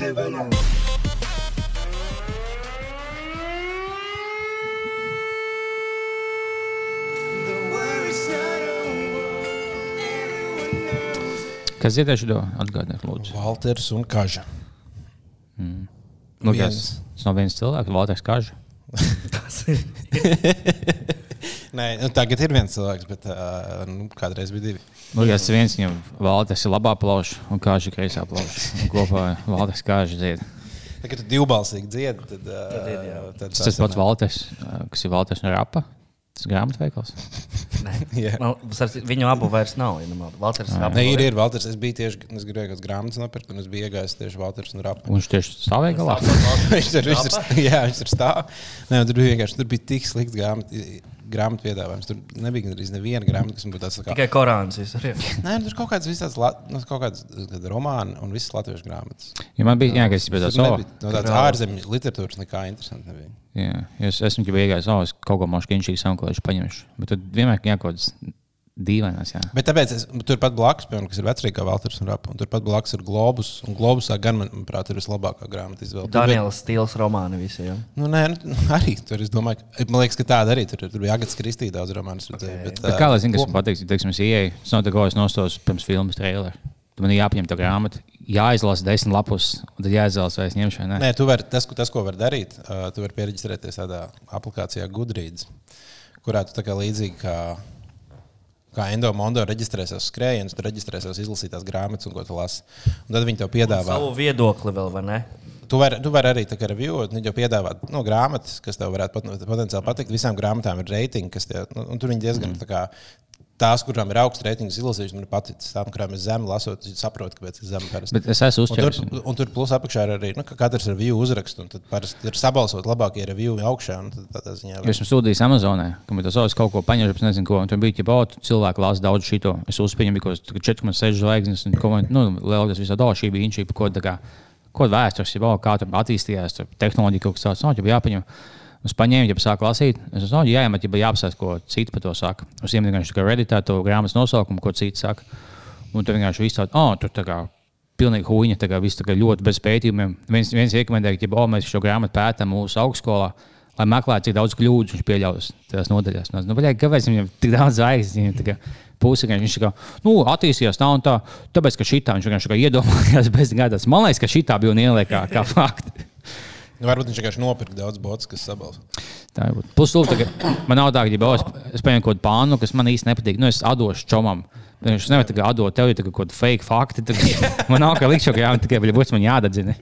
Everyone knows. Kas dziedāšu to atgādināt, lūdzu? Valters un Kaža. Nu, Viens. kas, tas nav viens cilvēks, Valters Kažs. Nē, nu, tagad ir viens cilvēks, bet uh, nu, kādreiz bija divi. Nu, ja tas viens viņam Valters ir labā plauša un Kažs ir kreisā plauša. Un Kopā Valters Kažs dzied. Tad, kad tu divbalsīgi dziedi, tad, uh, Tad ir, jā. tad Tas tas pats Valters, ā, kas ir Valters no Rapa. Tas grāmatveikals. Nu, starp citu, Viņu abu vairs nav. Ja. Valters ir Nē, ir, ir Valters. Es biju tieši, es gribēju kādas grāmatas nopirkt, un es biju iegājis tieši Valters un Rapa. Un viņš tieši stāvēja galā. viņš tur viņš tur jā, viņš tur stāv. Nē, tur bija vienkārši tur bija tik slikts grāmatu, grāmatu piedāvājums. Tur nebija gandrīz neviena grāmata, kas man būtu tāds tā kā. Tikai Korāns. Nē, tur kaut kāds visāds, nu, kaut kāds kad romāni un visas latviešu grāmatas. Ja man bija jāgaisa pēc Tur tā, nebija no tādas ārzemju literatūras nekā interesanti nebija. Jā, es esmu jau iegājis, oh, es kaut ko mašīnu sanklošu paņemšu. Bet tad vienmēr ir kaut kāds dīvainās. Jā. Bet tāpēc es, turpat blakus, piemēram, kas ir vecākā Valters un Rapa, un turpat blakus ir Globus. Un Globusā gan, man- manuprāt, ir vislabākā grāmata izvēle. Daniels Stils romāni visi. Jā. Nu, nē, nu, arī tur es domāju, ka, man liekas, ka tāda arī tur, ir. tur bija Agat's Kristīna daudz romānu. Okay. Bet, Bet kā lai zinātu, kas man patīk, ja teiksim, es ieeju, es noteikti kaut ko nostos pirms filmas traileru. Tad man ir jāpieņem tā grāmata, jāizlasa desmit lapus, un tad jāizvēlas, vai es ņemšu vai nē. Nē, tu vari, tas, ko- tas, ko var darīt, tu vari pieregistrēties tādā aplikācijā Goodreads, kurā tu tā kā līdzīgi kā, kā Endo Mondo reģistrē savus skrējienus, tu reģistrē savus izlasītās grāmatas un ko tu lasi. Un tad viņi tev piedāvā. Savu viedokli vēl, vai ne? Tu vari, tu vari arī tā kā reviewot, viņi jau piedāvā nu, grāmatas, kas tev varētu pat, potenciāli patikt. Visām grāmatām ir reitingi, kas tie, nu, un tur viņi diezgan tā kā. Tās, kurām ir augsts reitings, izlasījuši, man ir paticis. Tām, kurām ir zemi, lasot, viņi saprot, kāpēc ir zemi. parasti. Bet es esmu Un tur, un tur plus apakšā ir arī nu, ka katrs review uzraksts, un tad parasti ir sabalsot labākie review augšā. ziņā Jo esmu sūtījis Amazonē, ka man tas savs kaut ko paņēma, es nezinu, ko. Un tur bija jau bauta, cilvēki lasa daudz šito. Es uzspēju, ka 4,6 zvaigznes, un ko man, nu, lielākais visā dolā šī bija inčī, par ko tā kā, ko vēstures, jau kā tur attīstījās, tur tehnoloģija kaut kas tāds, no, jau jāpaņem. Es paņēmu, ja sāku lasīt, es domāju, jāiemet, ja jāapstāsta, ko citi par to saka. Es vienkārši tikai redītā to grāmatas nosaukumu, ko citi saka. Un tur vienkārši viss tāds, oh, tur tā kā pilnīgi huīņa, tā kā viss tā kā ļoti bez pētījumiem. Viens, viens rekomendēja, ka, ja oh, mēs šo grāmatu pētām mūsu augstskolā, lai meklētu, cik daudz kļūdu viņš pieļaus tajās nodaļās. Nu, bļā, kāpēc viņam tik daudz zvaigznes? Pusi, viņš kā, nu, attīstījās tā un tā, tāpēc, ka šī tā viņš vienkārši iedomājās bez gaidas. Man liekas, ka šī tā bija un ieliek kā. Nu, varbūt viņš vienkārši nopirka daudz botus, kas sabalso. Tā ir. Plus, lūk, tagad, man nav tā, ka, ja es, es paņemu kaut kādu pānu, kas man īsti nepatīk, nu, es atdošu čomam. Viņš nevar kā atdot tev, ja kaut kāda fake fakti. Tad, man nav kā likšu, ka jā, tikai būs man jādadzina.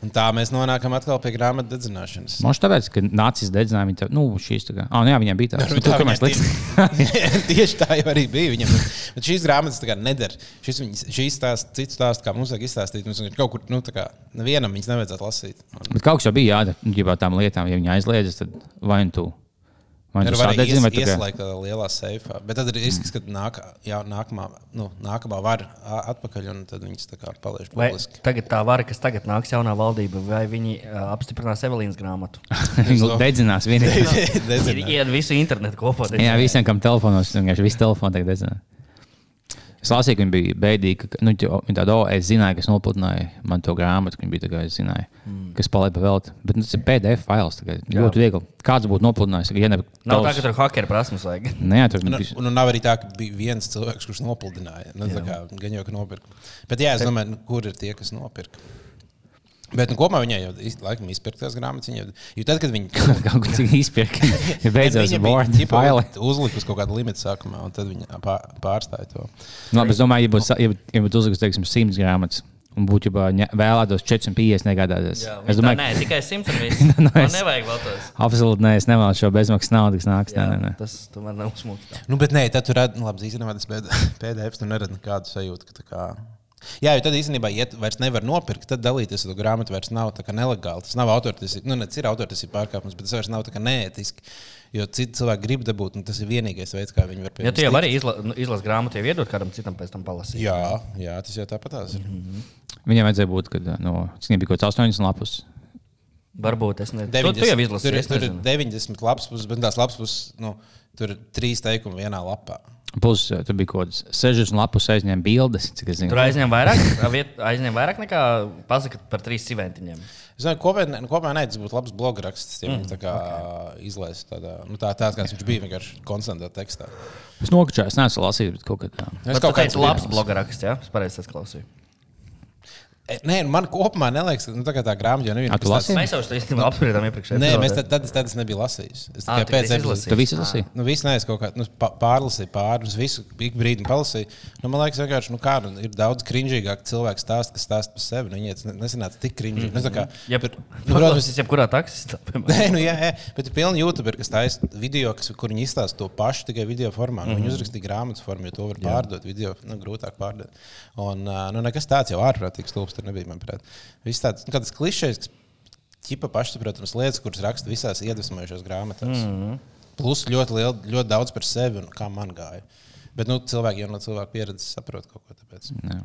Un tā mēs nonākam atkal pie grāmatu dedzināšanas. Šķiet, tāpēc, ka nācis dedzināja viņu. tev- Nu, šīs tā kā. Ah, nu jā, viņam bija tāds. Bet Tur, tā kur mēs liksim. Tieši tā jau arī bija. Viņam, bet šīs grāmatas tā nedara. Šis, šīs stāsts, cits stāsts, kā mums vajag izstāstīt, mums ir kaut kur, nu, tā kā nevienam viņas nevajadzētu lasīt. Bet kaut kas jau bija jādara. Ja tām lietām, ja viņi aizliedzas, tad vai nu tu. Vai nu Tur tu var sadedzini, vai ies, tu kā- ieslēgt tādā lielā seifā. Bet tad ir risks, ka nāk, jā, nākamā, nu, nākamā var a- atpakaļ un tad viņas tā kā paliež Vai publiski. tagad tā vara, kas tagad nāks jaunā valdība, vai viņi uh, apstiprinās Evelīnas grāmatu? Viņi dedzinās vienīgi. Ir iet visu internetu kopā. Jā, visiem, kam telefonos, vienkārši visu telefonu tagad dedzināt. Es lasīju, ka viņi bija bēdīgi. Ka, nu, viņi tādu, oh, es zināju, kas nopludināja man to grāmatu, ka viņi bija tā kā es zināju, mm. kas paliek pa velti. Bet nu, tas ir PDF fails. Ļoti viegli. Kāds būtu nopludinājis? Ja ne, Nav tā, ka tur hackeri prasmes vajag. Nē, tur Un, bija. un, un nav arī tā, ka bija viens cilvēks, kurš nopludināja. Nu, tā kā gan jau, ka nopirka. Bet jā, es domāju, nu, kur ir tie, kas nopirka. Bet nu, kopumā viņai jau laikam izpirka tās grāmatas. viņa Jau, jo tad, kad viņi Kaut tāds izpirka. Viņa Word bija faili. uzlikusi kaut kādu limitu sākumā, un tad viņa pā- pārstāja to. Nu, labi, es domāju, ja būtu, ja būtu, ja būtu uzlikts, teiksim, 100 grāmatas. Un būtu jau ņa- vēlētos 450 negādāties. Jā, Es domāju, nē, ka tikai simts un viss. Nu, Man es- nevajag vēl tos. absolūti nē, es nevēlos šo bezmaksas naudu, kas nāks. Nē, Jā, nē, nē. Tas tomēr nav smūgi. Nu, bet nē, tad tur redz, nu, labi, īstenībā tas PDF tur nerada nekādu sajūtu. ka tā Kā... Jā, jo tad īstenībā, ja vairs nevar nopirkt, tad dalīties ar to grāmatu vairs nav tā kā nelegāli. Tas nav autortiesība, nu, ne, tas ir autortiesība pārkāpums, bet tas vairs nav tā kā neētiski. Jo citi cilvēki grib dabūt, un tas ir vienīgais veids, kā viņi var pie Ja tu jau vari izla, nu, izlasīt grāmatu, jau iedot kādam citam pēc tam palasīt. Jā, jā, tas jau tāpatās ir. Viņam vajadzēja būt, kad no, bija kaut kāds 80 lapus. Varbūt es nezinu. Tu, 90, tu jau tur, izlasīji. ir- es tur ir nezinu. 90 lapas puses, bet tās lapas puses, nu, tur ir trīs teikumi vienā lapā. Plus, eh, tur bija kaut kādas 60 lapus aizņēma bildes. Tur aizņem vairāk, aizņem vairāk nekā pasaka par trīs cimentiņiem. Es domāju, kopumā, kopumā ne, tas būtu labs bloga raksts. Ja mm, tā kā okay. izlaiž tādā, nu, tā, tāds, kāds viņš bija vienkārši konstantā tekstā. es nokačāju, es neesmu lasījis, bet kaut kā tā. Es Es kaut kādā kāds veidā labs bloga raksts, jā, es pareizi klausījos. E, Nē, nu, man kopumā neliekas, ka nu, tā, kā tā grāmata jau nebija. A, tu lasīji? Mēs jau to īstenībā apspriedām iepriekšējā Nē, mēs tad, tad, tad es nebiju lasījis. Es tikai pēc epizodes. izlasījis. Tu visu lasīji? Nu, visu neesmu kaut kā nu, pārlasīju pāri, es visu ik brīdi palasīju. Nu, man liekas, vienkārši, nu, kā, nu, ir daudz crinžīgāk cilvēku stāst, kas stāsta par sevi. Nu, tas nesanāca tik crinžīgi. Nu, tā kā, Ja, tur- nu, protams, tas ir jebkurā taksistā. piemēram. Nē, nu, jā, jā, bet ir pilni YouTube, kas taisa video, kas, kur viņi izstāsta to pašu tikai video formā. Nu, viņi uzrakstīja grāmatas formā, jo to var pārdot. Video nu, grūtāk pārdot. Un nu, nekas tāds jau ārprātīgs stulbs tur nebija, manuprāt. Viss tāds nu, kāds klišejs, kas ķipa pašsaprotams lietas, kuras raksta visās iedvesmojušās grāmatās. Mm -hmm. Plus ļoti, liel, ļoti daudz par sevi un kā man gāja. Bet nu, cilvēki jau no cilvēku pieredzes saprot kaut ko tādu.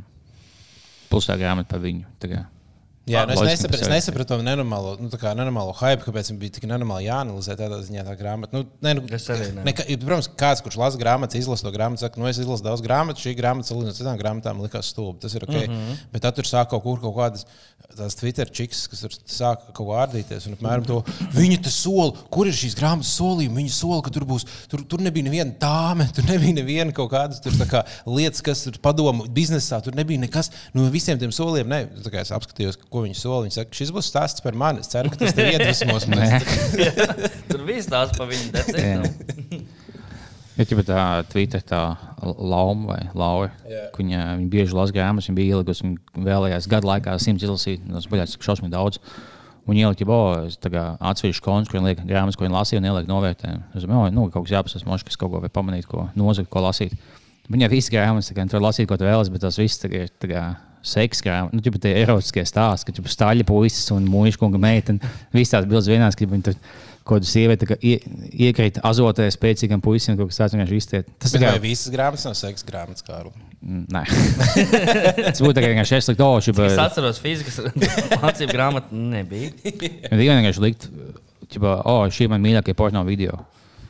Plus tā grāmata par viņu. tā kā. Jā, nu es, Loģiski, nesapratu, es nesapratu to nenormālo, nu, tā kā nenormālo hype, kāpēc man bija tik nenormāli jāanalizē tādā ziņā tā grāmata. Nu, ne, nu, Es arī ne. ne, ka- protams, kāds, kurš lasa grāmatas, izlasa to grāmatu, saka, nu, es izlasu daudz grāmatu, šī grāmata salīdzinot ar citām grāmatām likās stulbi. Tas ir ok. Mm -hmm. Bet tad tur sāk kaut kur kaut kādas tās Twitter čiks, kas tur sāk kaut ko ārdīties. Un, apmēram, to, viņi te sola, kur ir šīs grāmatas solījumi. Viņi sola, ka tur būs, tur, tur nebija neviena dāma, tur nebija neviena kaut kādas tur, tā kā, lietas, kas ir padomu biznesā. Tur nebija nekas no visiem tiem solījumiem. Ne, tā kā es apskatījos, ko viņi sola. Viņi saka, šis būs stāsts par mani. Es ceru, ka tas tev iedvesmos. Tur viss tāds par viņu decēnu. Ja tā tā Twitter tā lauma vai lauva, ka viņa, viņa bieži lasa grāmatas, viņa bija ielikusi, viņa vēlējās gadu laikā simts izlasīt, tas bija šausmīgi daudz. Un ielika jau atsevišķu kontu, kur viņa liek grāmatas, ko viņa lasīja, un ielika novērtējumu. Es domāju, nu, kaut kas jāpasaka, mošs, kas kaut ko vai pamanīt, ko nozagt, ko lasīt. Viņa visas grāmatas, kā tur lasīt, ko tu vēlas, bet tas viss kā ir tā kā nu, tie erotiskie stāsti, ka tur staļa puisis un mūža kunga meitene, visas tās bildes vienās, ka viņi tur kaut kādu sievieti tā kā ie, iekrīt azotē spēcīgam puisim, kaut kas tāds vienkārši iztiek. Tas vai kā, visas grāmatas nav seksa grāmatas, kā Rūpa? Mm, nē. Tas būtu tā kā vienkārši es liktu, oh, šī Es atceros, fizikas mācību grāmatu nebija. Ir vienkārši likt, ka, oh, šī ir mana mīļākā porno video.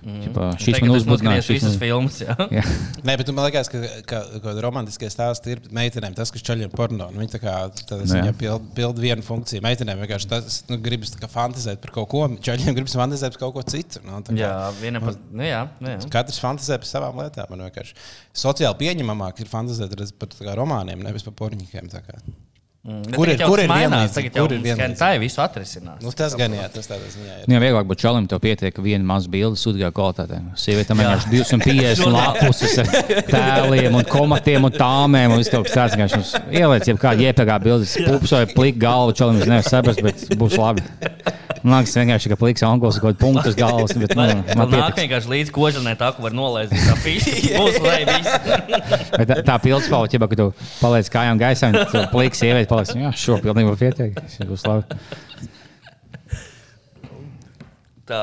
Ķipa, šis man uzbudināja. šīs visas filmas. Jā. Jā. Nē, bet man liekas, ka, ka, ka romantiskie stāsti ir meitenēm tas, kas čaļiem porno. Nu, Viņi tā kā Nu, jā. viņa pild, pild vienu funkciju. Meitenēm vienkārši tas nu, gribas fantazēt par kaut ko, čaļiem gribas fantazēt par kaut ko citu. Nu, tā kā jā, viena par. Nu, jā, nu, jā. Katrs fantazē par savām lietām. Man vienkārši sociāli pieņemamāk ir fantazēt par tā kā romāniem, nevis par porņiem. Mm, Kur tagad ir- jau kur ir mainās? Tagad jau Kur ir vienlīdzība? tā ir visu atrisinās. Nu, tas gan jā, tas tādā ziņā ir. Nu, jā, vieglāk būt čalim, tev pietiek viena maza bilde, sūdīgā kvalitātē. Sievietēm vienkārši 250 lapuses ar tēliem un komatiem un tāmēm. Un viss kaut kas tāds mums ieliec, ja kāda iepēkā bildes, pups vai plika galva, čalim es nevaru saprast, bet būs labi. Man liekas, vienkārši, ka pliks anglis kaut kādu punktu uz galvas, bet nu, Man pietiks. vienkārši līdz kožanai, tā, ko var nolaist. Tā būs. Bet Tā, tā pildspalva, ja tu paliec kājām gaisā, un tu pliks sievieti paliks, jā, šo pilnībā pietiek. Šis būs labi. Tā,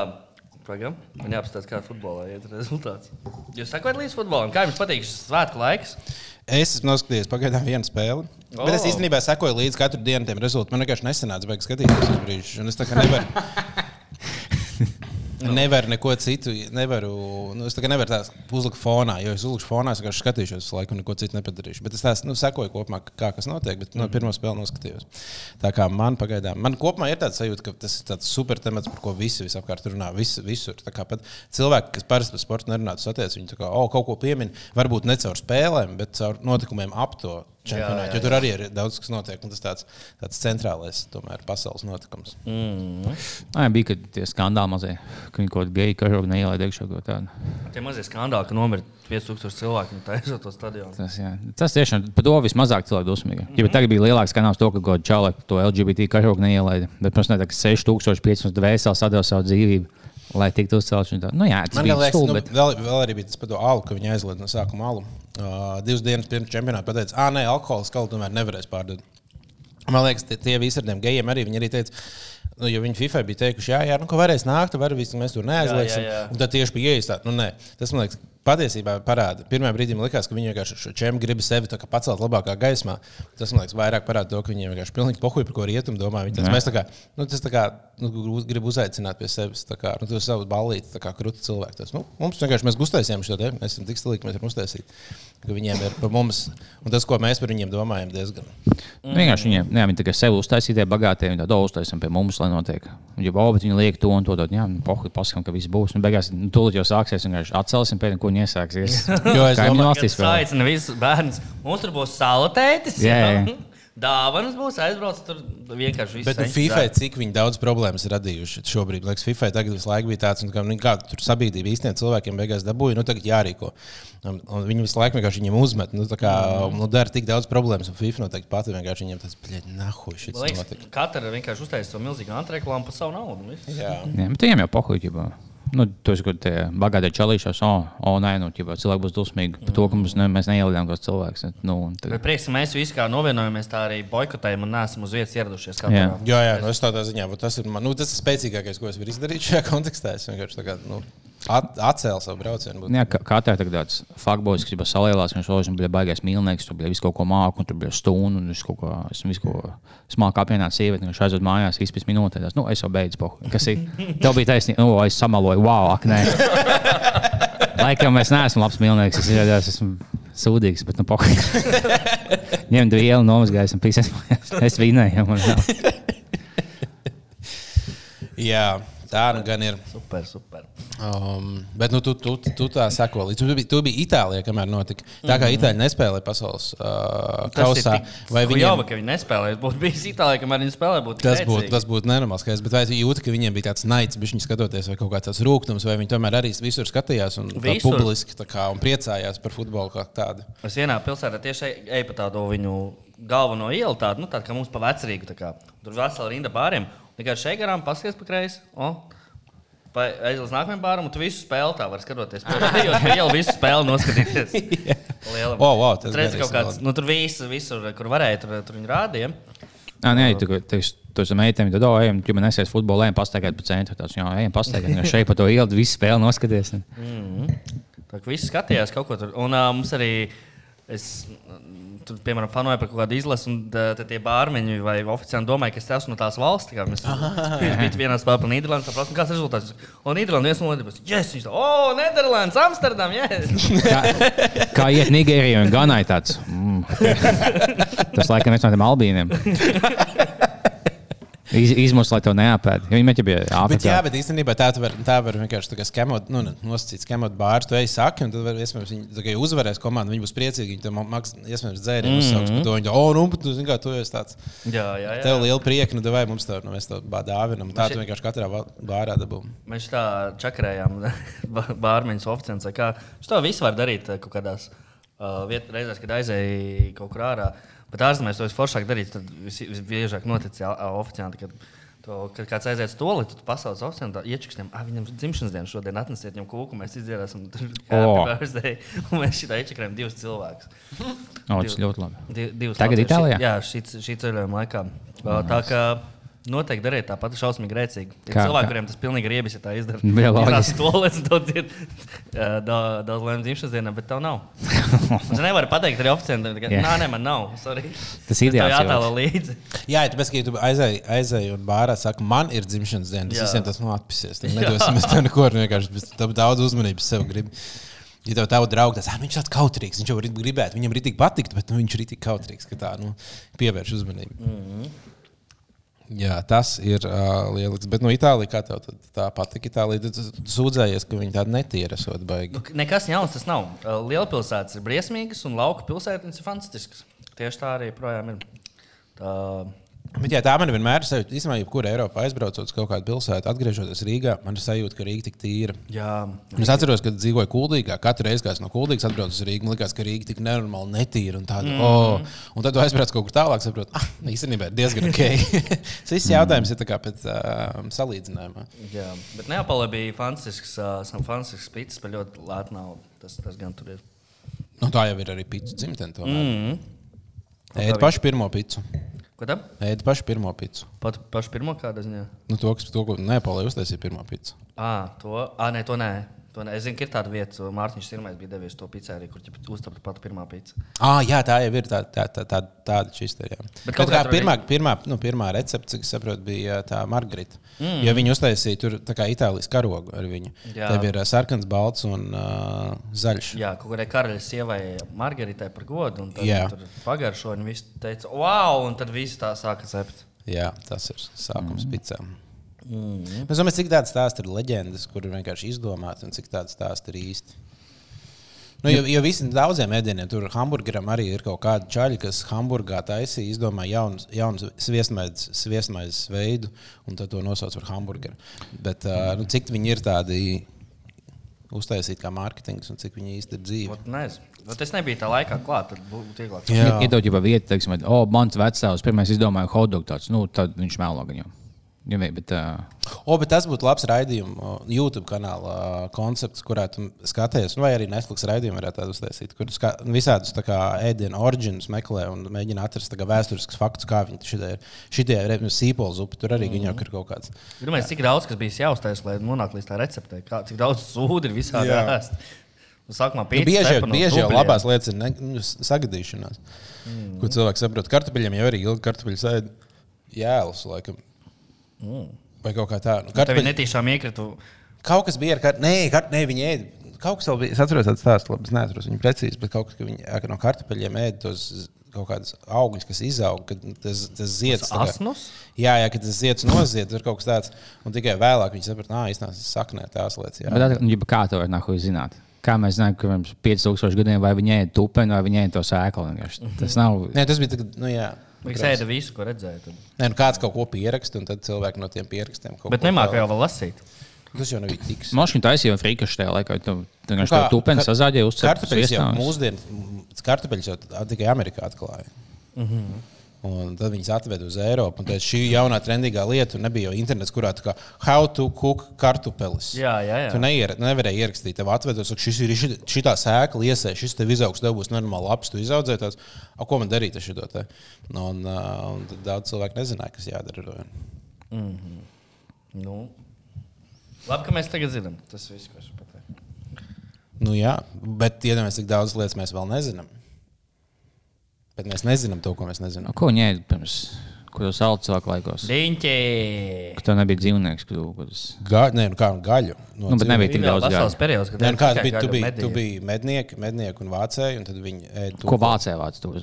pagaidām. Man jāapstāsta, kāda futbolā ir rezultāts. Jūs sakojat līdz futbolam? Kā jums patīk šis svētku laiks? Es esmu noskatījies pagaidām vienu spēli. Oh. Bet es O. īstenībā sekoju līdzi katru dienu tiem rezultātiem. Man vienkārši nesanāca, bet skatīties uz brīdi. Un es tā kā nevaru. Nevaru neko citu, nevaru. Nu, es kā nevaru tādu uzlikt fonā, jo es uzlikšu fonā, es vienkārši skatīšos laiku un neko citu nepadarīšu. Bet es tās, nu, sekoju kopumā, kā kas notiek, bet no pirmā spēle noskatījos. Tā kā man pagaidām, man kopumā ir tāds sajūta, ka tas ir tāds super temats, par ko visi visapkārt runā. Vis, visur. Tā kā pat cilvēki, kas parasti par sportu nerunā, tas attiecas, viņi tā kā, oh, kaut ko piemin, varbūt ne caur spēlēm, bet caur notikumiem ap to čempionātu. Jo tur arī ir daudz kas notiek, un tas tāds, tāds centrālais tomēr pasaules notikums. Nē, bija kad tie skandāli mazie, ka viņi kaut kādu geju kažogu neielaida iekšā kaut tādu. Tie mazie skandāli, ka nomira 5000 cilvēku un taisot to stadionu. Tas, jā. tas tiešām par to vismazāk cilvēku dusmīgi. Mm -hmm. Ja tagad bija lielāks kanāls to, ka kaut kāda čāla to LGBT kažogu neielaida. Bet, protams, ne tā, ka 6500 dvēseles atdeva savu dzīvību, lai tiktu uzcelts. Nu, jā, tas Man bija liekas, nu, stulbi. bet- vēl, vēl arī bija tas par to alu, ka viņi aizliedz no sākuma alu. Uh, divas dienas pirms čempionāta pateica, ah, nē, alkohola skalu tomēr nevarēs pārdot. Man liekas, tie, tie visi ar tiem gejiem arī, viņi arī teica, nu, jo viņi FIFA bija teikuši, jā, jā, nu, ka varēs nākt, var visi mēs tur neaizliegsim. Jā, jā, jā. Un tad tieši bija iestāta, nu, nē, tas man liekas. patiesībā parāda. Pirmā brīdī man likās, ka viņi vienkārši šo čēmu grib sevi pacelt labākā gaismā. Tas man liekas, vairāk parāda to, ka viņiem vienkārši pilnīgi pohuļ, par ko rietumu domā. Viņi Jā. mēs tā kā, nu, tas tā kā, nu, grib uzaicināt pie sevis, tā kā, nu, tu savu ballīti, tā kā krūti cilvēku. Tas, nu, mums vienkārši mēs gustēsījām šo te, mēs esam tik stilīgi, ka mēs varam uztaisīt, ka viņiem ir par mums, un tas, ko mēs par viņiem domājam, diezgan. Mm. Vienkārši viņiem, jā, viņi tikai sev uztaisīja, bagātie, viņi tādu uztaisīja pie mums, lai notiek. Un, ja baubat, viņi liek to un to, tad, jā, nu, pohuļ, paskatām, ka viss būs. Un beigās, nu, tūlīt jau sāksies, vienkārši atcelsim pēc, ko viņi iesāksies. Jo es domāju, valstīs vēl. Aicina visus bērnus. Mums tur būs salotētis. Jā, jā. Dāvanas būs aizbraucis tur vienkārši viss. Bet nu, FIFA, cik daudz problēmas radījuši šobrīd, liekas, FIFA tagad visu laiku bija tāds, un kā, nu, kā tur sabiedrība īstenībā cilvēkiem beigās dabūja, nu tagad jārīko. Un, un viņi visu laiku vienkārši viņiem uzmet, nu, tā kā, nu, dara tik daudz problēmas, un FIFA noteikti pati vienkārši viņiem tas, šis notika. Katra vienkārši uztaisīja to milzīgu antreklāmu par savu naudu. viss. Jā. Jā, bet viņiem jau pohuļ. Nu, tas, kur tie bagātie čalīšās, oh, oh, nē, nu, ķipa, cilvēki būs dusmīgi par to, ka mums ne, mēs neielidām kāds cilvēks. Nu, tagad, prieks, ka mēs visi kā novienojamies, tā arī boikotējam un neesam uz vietas ieradušies. Jā. Jā, jā, nu, es tādā ziņā, tas ir, man, nu, tas ir spēcīgākais, ko es varu izdarīt šajā kontekstā. Es vienkārši tā kā, nu, at, atcēlu savu braucienu. būt- Jā, ka- Katrā tagad tāds fakts, kas jau salielās, viņš jau bija baigais mīlnieks, tur bija visu kaut ko māku, un tur bija stundu, un es kaut ko, esmu visu ko smāku apvienot sievieti, un viņš aizved mājās, izpēc minūtēs. Nu, es jau beidzu, pohu. kas ir. Tev bija taisnība, nu, es samaloju, wow, ak, nē. Laikam es neesmu labs mīlnieks, es ierados, esmu sūdīgs, bet, nu, pohu. Ņemt vielu, nomazgājis, un pīsēs mājās. Es vinēju, man nav. Jā, tā nu gan ir. Super, super. Um, bet nu, tu, tu, tu tā seko līdzi. Tu tu biji Itālijā, kamēr notika. Tā kā Itāļi nespēlēja pasaules uh, kausā, vai viņi jau viņiem ka viņi nespēlēja? Būtu bijis Itālijā, kamēr viņi spēlēja. būtu tas būtu, tas būtu nenormāls. Bet vai jūti, ka viņiem bija tāds naids, bija viņi skatoties, vai kaut kāds tāds rūkums, vai viņi tomēr arī visur skatījās un Visur. publiski tā kā, un priecājās par futbolu kā tādu? Es vienā pilsētā tieši ej- eju pa tādu viņu galveno ielu, tādu, nu, tādu kā mums pa vecrīgu. tā kā. Tur vesela rinda bāriem. Tikai šeit garām paskaties pa kreisi. O, pa- Aiz uz nākamajam bāram, un tu visu spēli tā vari skatoties. Jo jau visu spēli noskatīties. Lielam. O, wow, tas Tur redz kaut kāds, nu, tur viss, visur, kur varēja, tur, tur viņi rādīja. Nē, nē, tu, tu, tu esi meitene, tad, oh, ejam, tu man esies futbolā, ejam pastaigāt pa centru. Tāds, jā, ejam pastaigāt. Šeit pa to ielu visu spēli noskaties. Tā kā viss skatījās kaut ko tur. Un uh, mums arī, es, tur, piemēram, fanoju par kaut kādu izlasi, un tā- tad tie bārmeņi vai oficiāli domāja, ka es esmu no tās valsts. tā kā Mēs bijām vienā spēlē par Nīderlandi, saprotam, kāds ir rezultāts. Un Nīderlanda viens no otras - yes, viņš tā, o, Nīderlandes, Amsterdam, yes! Kā, kā iet Nigērijā un Ganai tāds. Mm, okay. Tas laikam viens no tiem albīniem. Iz, izmus, lai to neapēd. Viņi meķi bija Bet, jā, bet īstenībā tā var, tā var vienkārši tā kā skemot, nu, nosacīt, skemot bārus. Tu ej saki, un tad, var, iespējams, viņi tā kā uzvarēs komandu. Viņi būs priecīgi. Viņi tam maks, iespējams, dzērienu uzsauks. Mm -hmm. Viņi to, oh, nu, bet tu zini, kā tu esi tāds. jā, jā, jā. Tev liela prieka, nu, vai mums tā, nu, mēs to bā- dāvinam. Tā tu vienkārši katrā bārā dabū. Mēs tā čakarējām, bārmeņus oficiāls. Viņš to visu var darīt eh, kaut kādās uh, viet, reizēs, kad aizēja kaut kur ārā. Bet ārzemēs to visforšāk darīt, tad visbiežāk notic oficiāli. Kad, to, kad kāds aiziet uz to lietu, tad pasaules oficiāli iečukstiem, ah, viņam dzimšanas diena šodien, atnesiet viņam kūku, mēs izdzērāsim tur birthday, un mēs šitā iečakrējam divus cilvēkus. O, tas ļoti labi. Di, divus Tagad latviešus. Itālijā? Jā, šī, šī ceļojuma laikā. Tā kā noteikti dariet tāpat šausmīgi grēcīgi. Ir Kā- cilvēki, kā? kuriem tas pilnīgi riebis, ja tā izdara. Jā, loģiski. to lietas daudz, ir, jā, lēmumu dzimšanas dienā, bet tev nav. Es nevaru pateikt arī oficiāli, ka Jā. nē, nē, man nav. Sorry. Tas Tev ideāls jātēlo cilvēks. līdzi. Jā, tāpēc, ka ja tu aizēji aizēj un bārā saka, man ir dzimšanas diena. Tas Jā. visiem tas nav atpisies. Tad nedosim mēs tev neko, vienkārši bet tev daudz uzmanības sev grib. Ja tev tā draugs, tas "Ah, viņš ir tāds kautrīgs, viņš jau var gribēt, viņam ir tik patikt, bet nu, viņš ir tik kautrīgs, ka tā nu, pievērš uzmanību. Mm -hmm. Jā, tas ir uh, lielisks. Bet no Itālijas, kā tev tā tad tu sūdzējies, ka viņi tādi netīri esot baigi. Nu, Nekas jauns tas nav. Lielpilsētas ir briesmīgas un lauka pilsētas ir fantastiskas. Tieši tā arī projām ir. Tā, Bet jā, tā man vienmēr ir sajūta, īstenībā, jebkurā Eiropā aizbraucot uz kaut kādu pilsētu, atgriežoties Rīgā, man ir sajūta, ka Rīga tik tīra. jā, Es atceros, kad dzīvoju Kuldīgā. Katru reizi, kad es no Kuldīgas atbraucu uz Rīgā, man liekas, ka Rīga tik nenormāli netīra. Un, tāda, mm. oh, un tad aizbrauc kaut kur tālāk, saproti, ah, īstenībā ir diezgan ok. Tas viss jautājums ir pēc uh, salīdzinājuma. jā. Bet Neapolē bija fantastisks, uh, fantastisks pits par ļoti lētu naudu. Tas, tas gan tur ir. Nu, tā jau ir arī pīcis dzimtene. Mm. Ēd pašu pirmo picu. Ko tam? Ēd pašu pirmo picu. Pat pašu pirmo kādā ziņā. Nu, to, kas, to, ko Nepālē uztaisīja pirmo picu. À, to, à, nē, to nē. Es zinu, ka ir tāda vieta, Mārtiņš Sirmais bija devies to pizzeriju, kur uztapa pat pirmā pizza. Ah, jā, tā jau ir tā, tā, tā, tā, tāda čistā. Bet kaut kā kā tur pirmā, pirmā, nu, pirmā recepte, cik saprotu, bija tā Margarita. Mm. Jo viņi uztaisīja tur tā kā Itālijas karogu ar viņu. Jā. Tev ir ā, sarkans, balts un uh, zaļš. Jā, kaut kādai karaļa sievai, Margaritai par godu. Un tad tur pagaršo, un viss teica, wow, un tad viss tā sāka cept. Jā, tas ir sākums mm. pizzām. Mm. Es domāju, cik tādas stāsti ir leģendas, kur ir vienkārši izdomāti, un cik tādas stāsti ir īsti. Nu, jo, jo visiem daudziem ēdieniem, tur hamburgeram arī ir kaut kāda čaļa, kas hamburgā taisīja, izdomāja jaunu, jaunu sviestmaizes, sviestmaizes veidu, un tad to nosauc par hamburgeru. Bet uh, nu, cik viņi ir tādi uztaisīti kā mārketings, un cik viņi īsti ir dzīvi? Ot, nezinu. Bet es nebiju tā laikā klāt, tad būtu vieglāk. Jā. Iedod jau vietu, teiksim, o, mans vecāks pirmais izdomāja hotdogu tāds, nu, tad viņš mēlo gan vien, bet, uh, O, bet tas būtu labs raidījums, YouTube kanāla ā, koncepts, kurā tu skaties, nu, vai arī Netflix raidījumu varētu tādu uztaisīt, kur ska- visādus tā kā ēdienu oriģinus meklē un mēģina atrast tā kā vēsturiskus faktus, kā viņi šitie ir. Šitie ir nu, sīpols upi, tur arī mm. ir kaut kāds. Gribētu, cik daudz kas bija jāuztais, lai nonāktu līdz tā receptei. Kā, cik daudz sūdu ir visādi ēst. Nu, Sākumā Nu, pīcis bieži jau, cepa no bieži jau labās lietas ir ne, nu, sagadīšanās. Mm. Ko cilvēks saprot, kartupeļiem jau arī ilgi kartupeļu sēž jēlus, laikam. Mm. Vai kaut kā tāda. Nu, Tev kartupeļi- netīšām iekritu. Kaut kas bija ar kart... Nē, kart... Nē, viņi ēda. Kaut kas vēl bija. Es atceros tādu stāstu, labi, es neatceros viņu precīzi, bet kaut kas, ka viņi no kartupeļiem ēda tos kaut kādus augļus, kas izaug, kad tas, tas zieds. tā kā- Asnus? Jā, jā, kad tas zieds noziet, tur kaut kas tāds. Un tikai vēlāk viņi saprata, ka īstenībā tas saknē tās lietas. Jā. bet tā, nu, kā to var nahuj zināt? Kā mēs zinām, ka pirms 5000 gadiem vai viņi ēda tupeni, vai viņi ēda to sēklu? Tas nav. Nē, tas bija tagad, nu jā. Viņš ēda visu, ko redzēja. Tad. Nē, nu kāds kaut ko pieraksta, un tad cilvēki no tiem pierakstiem kaut Bet ko nemāku vēl- jau vēl lasīt. Tas jau nebija tiks. Mašīna taisīja frīkašu tajā laikā. Tu vienkārši kā- to tupeni ka- sazāģēji uz Kartupeļus jau mūsdienās, kartupeļus jau tikai Amerikā atklāja. Mm Mhm. -hmm. Un tad viņas atveda uz Eiropu. tad Šī jaunā trendīgā lieta, nebija jau internets, kurā tā kā how to cook kartupeļus. Jā, jā, jā. Tu neier, nevarēji ierakstīt, tev atvedot, ka šis ir šī- šitā sēkla, iesēž, šis tev izaugs, tev būs normāli labs, tu izaudzēji tās. A, ko man darīt ar šo te? Nu, Un, un tad daudz cilvēku nezināja, kas jādara. ar to. Nu. Labi, ka mēs tagad zinām. Tas viss, ko es pateicu. Nu, jā, bet iedomājieties, cik daudz lietas mēs vēl nezinām. Bet mēs nezinām to, ko mēs nezinām. Ko viņi ēda pirms, ko jūs saucat cilvēku laikos? Diņķi! Ka tev nebija dzīvnieks, ka kaut kas. Ga, nē, nu kā nu gaļu. No Nu, bet nebija tik daudz gaļas. periods, kad Nē, nu, kāds tikai bija? Tu biji, tu biji mednieki, mednieki un vācēji, un tad viņi ēda Ko vācē vāc, tu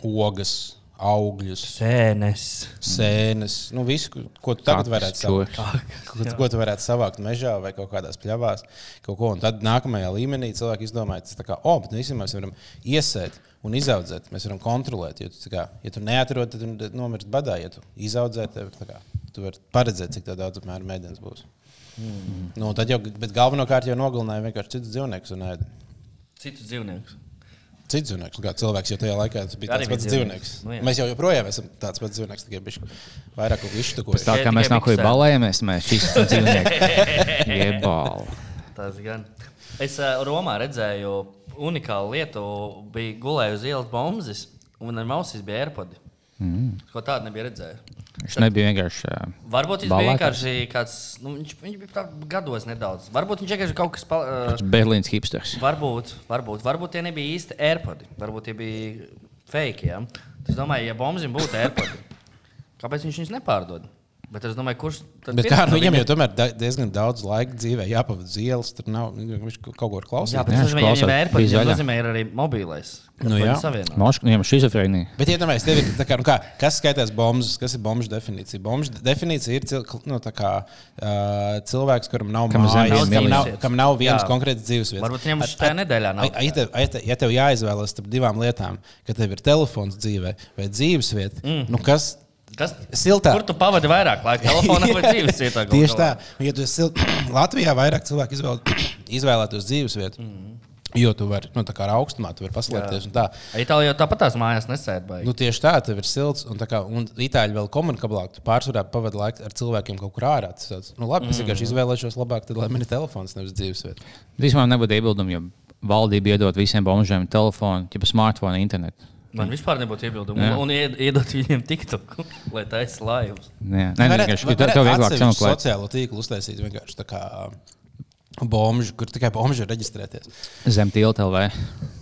ogas, augļus, Sēnes. sēnes. Nu, visu, ko- ko tu tagad varētu savākt. Ko, ko tu varētu savākt mežā vai kaut kādās pļavās. Kaut ko. Un tad nākamajā līmenī cilvēki izdomāja, kā, oh, bet nu, mēs varam iesēt un izaudzēt. Mēs varam kontrolēt. Jo tu, tā kā, ja tu neatrod, tad tu nomirsti badā. Ja tu izaudzē, tad tā kā, tu vari paredzēt, cik tā daudz apmēram mēdienas būs. Mm. Nu, tad jau, bet galvenokārt jau nogalināja vienkārši citus dzīvniekus un ēda. Citus dzīvniekus. Cits dzīvnieks, kā cilvēks, jo tajā laikā tas bija tāds bija pats dzīvnieks. dzīvnieks. Nu, jā. mēs jau joprojām esam tāds pats dzīvnieks, tikai bišķi vairāk Tā iztukojuši. kā Tikai mēs nākamajā balējamies, mēs šīs dzīvnieki. Jebal. Tas gan. Es uh, Romā redzēju unikālu lietu. Bija gulēju uz ielas bombas, un ar mausīs bija AirPods. Mm. Ko tādu nebija redzējis. Viņš nebija vienkārši. ā, Varbūt viņš Balētājs. bija vienkārši kāds. Nu, viņš, viņš bija tā gados nedaudz. Varbūt viņš vienkārši kaut kas. Pa, uh, Berlīnas hipsters. varbūt, varbūt, varbūt tie nebija īsti AirPods. Varbūt tie bija fake. Ja? Es domāju, ja bombzim būtu AirPods, kāpēc viņš viņus nepārdod? Bet es domāju, kurš tad no nu, viņam viņa? jau tomēr da- diezgan daudz laika dzīvē jāpavada uz ielas, tur nav viņš kaut ko var Jā, klausīties. bet Jā, tas nozīmē, klausās, ja AirPods bija ja zaļā. nozīmē, ir arī mobilais. Nu jā. Moškā, viņam šizofrēnija. Bet, iedomājieties, tev ir tā kā, nu kā, kas skaitās bombas, kas ir bombas definīcija? Bombas definīcija ir cil, nu, tā kā, uh, cilvēks, kuram nav Kam mājas, viena kam nav, kam nav vienas Jā. konkrētas dzīvesvietas. Varbūt viņam šajā nedēļā nav. Ja tev, ja tev- ja tev jāizvēlas starp divām lietām, ka tev ir telefons dzīvē vai dzīvesvieta, mm. nu kas Kas, siltāk? kur tu pavadi vairāk laika? Telefonā vai dzīves vietā? kaut Tieši tā. Ja tu esi sil- Latvijā vairāk cilvēku izvēl, izvēlētos dzīvesvietu, mm. jo tu vari, nu, tā kā ar augstumā, tu vari paslēpties. un tā. Itālijā jau tāpat tās mājās nesēd. Nu, tieši tā, tev ir silts, un, tā kā, un itāļi vēl komunikablāk. Tu pārsvarā pavadi laiku ar cilvēkiem kaut kur ārā. Tas tāds, nu, labi, es vienkārši izvēlēšos labāk, tad, lai man ir telefons, nevis dzīvesvieta. Vispār nebūtu iebildumi, ja valdība iedot visiem bombžiem telefonu, ja pa smartphone, internetu. Man vispār nebūtu iebildumu. Jā. Un, un ied- iedot viņiem tiktoku, lai taisa laivas. Nē, nē, nē, vienkārši tev tev vieglāk sameklēt. sociālo tīklu uztaisīt vienkārši tā kā bomžu, kur tikai bomži var reģistrēties. Zem tilta LV.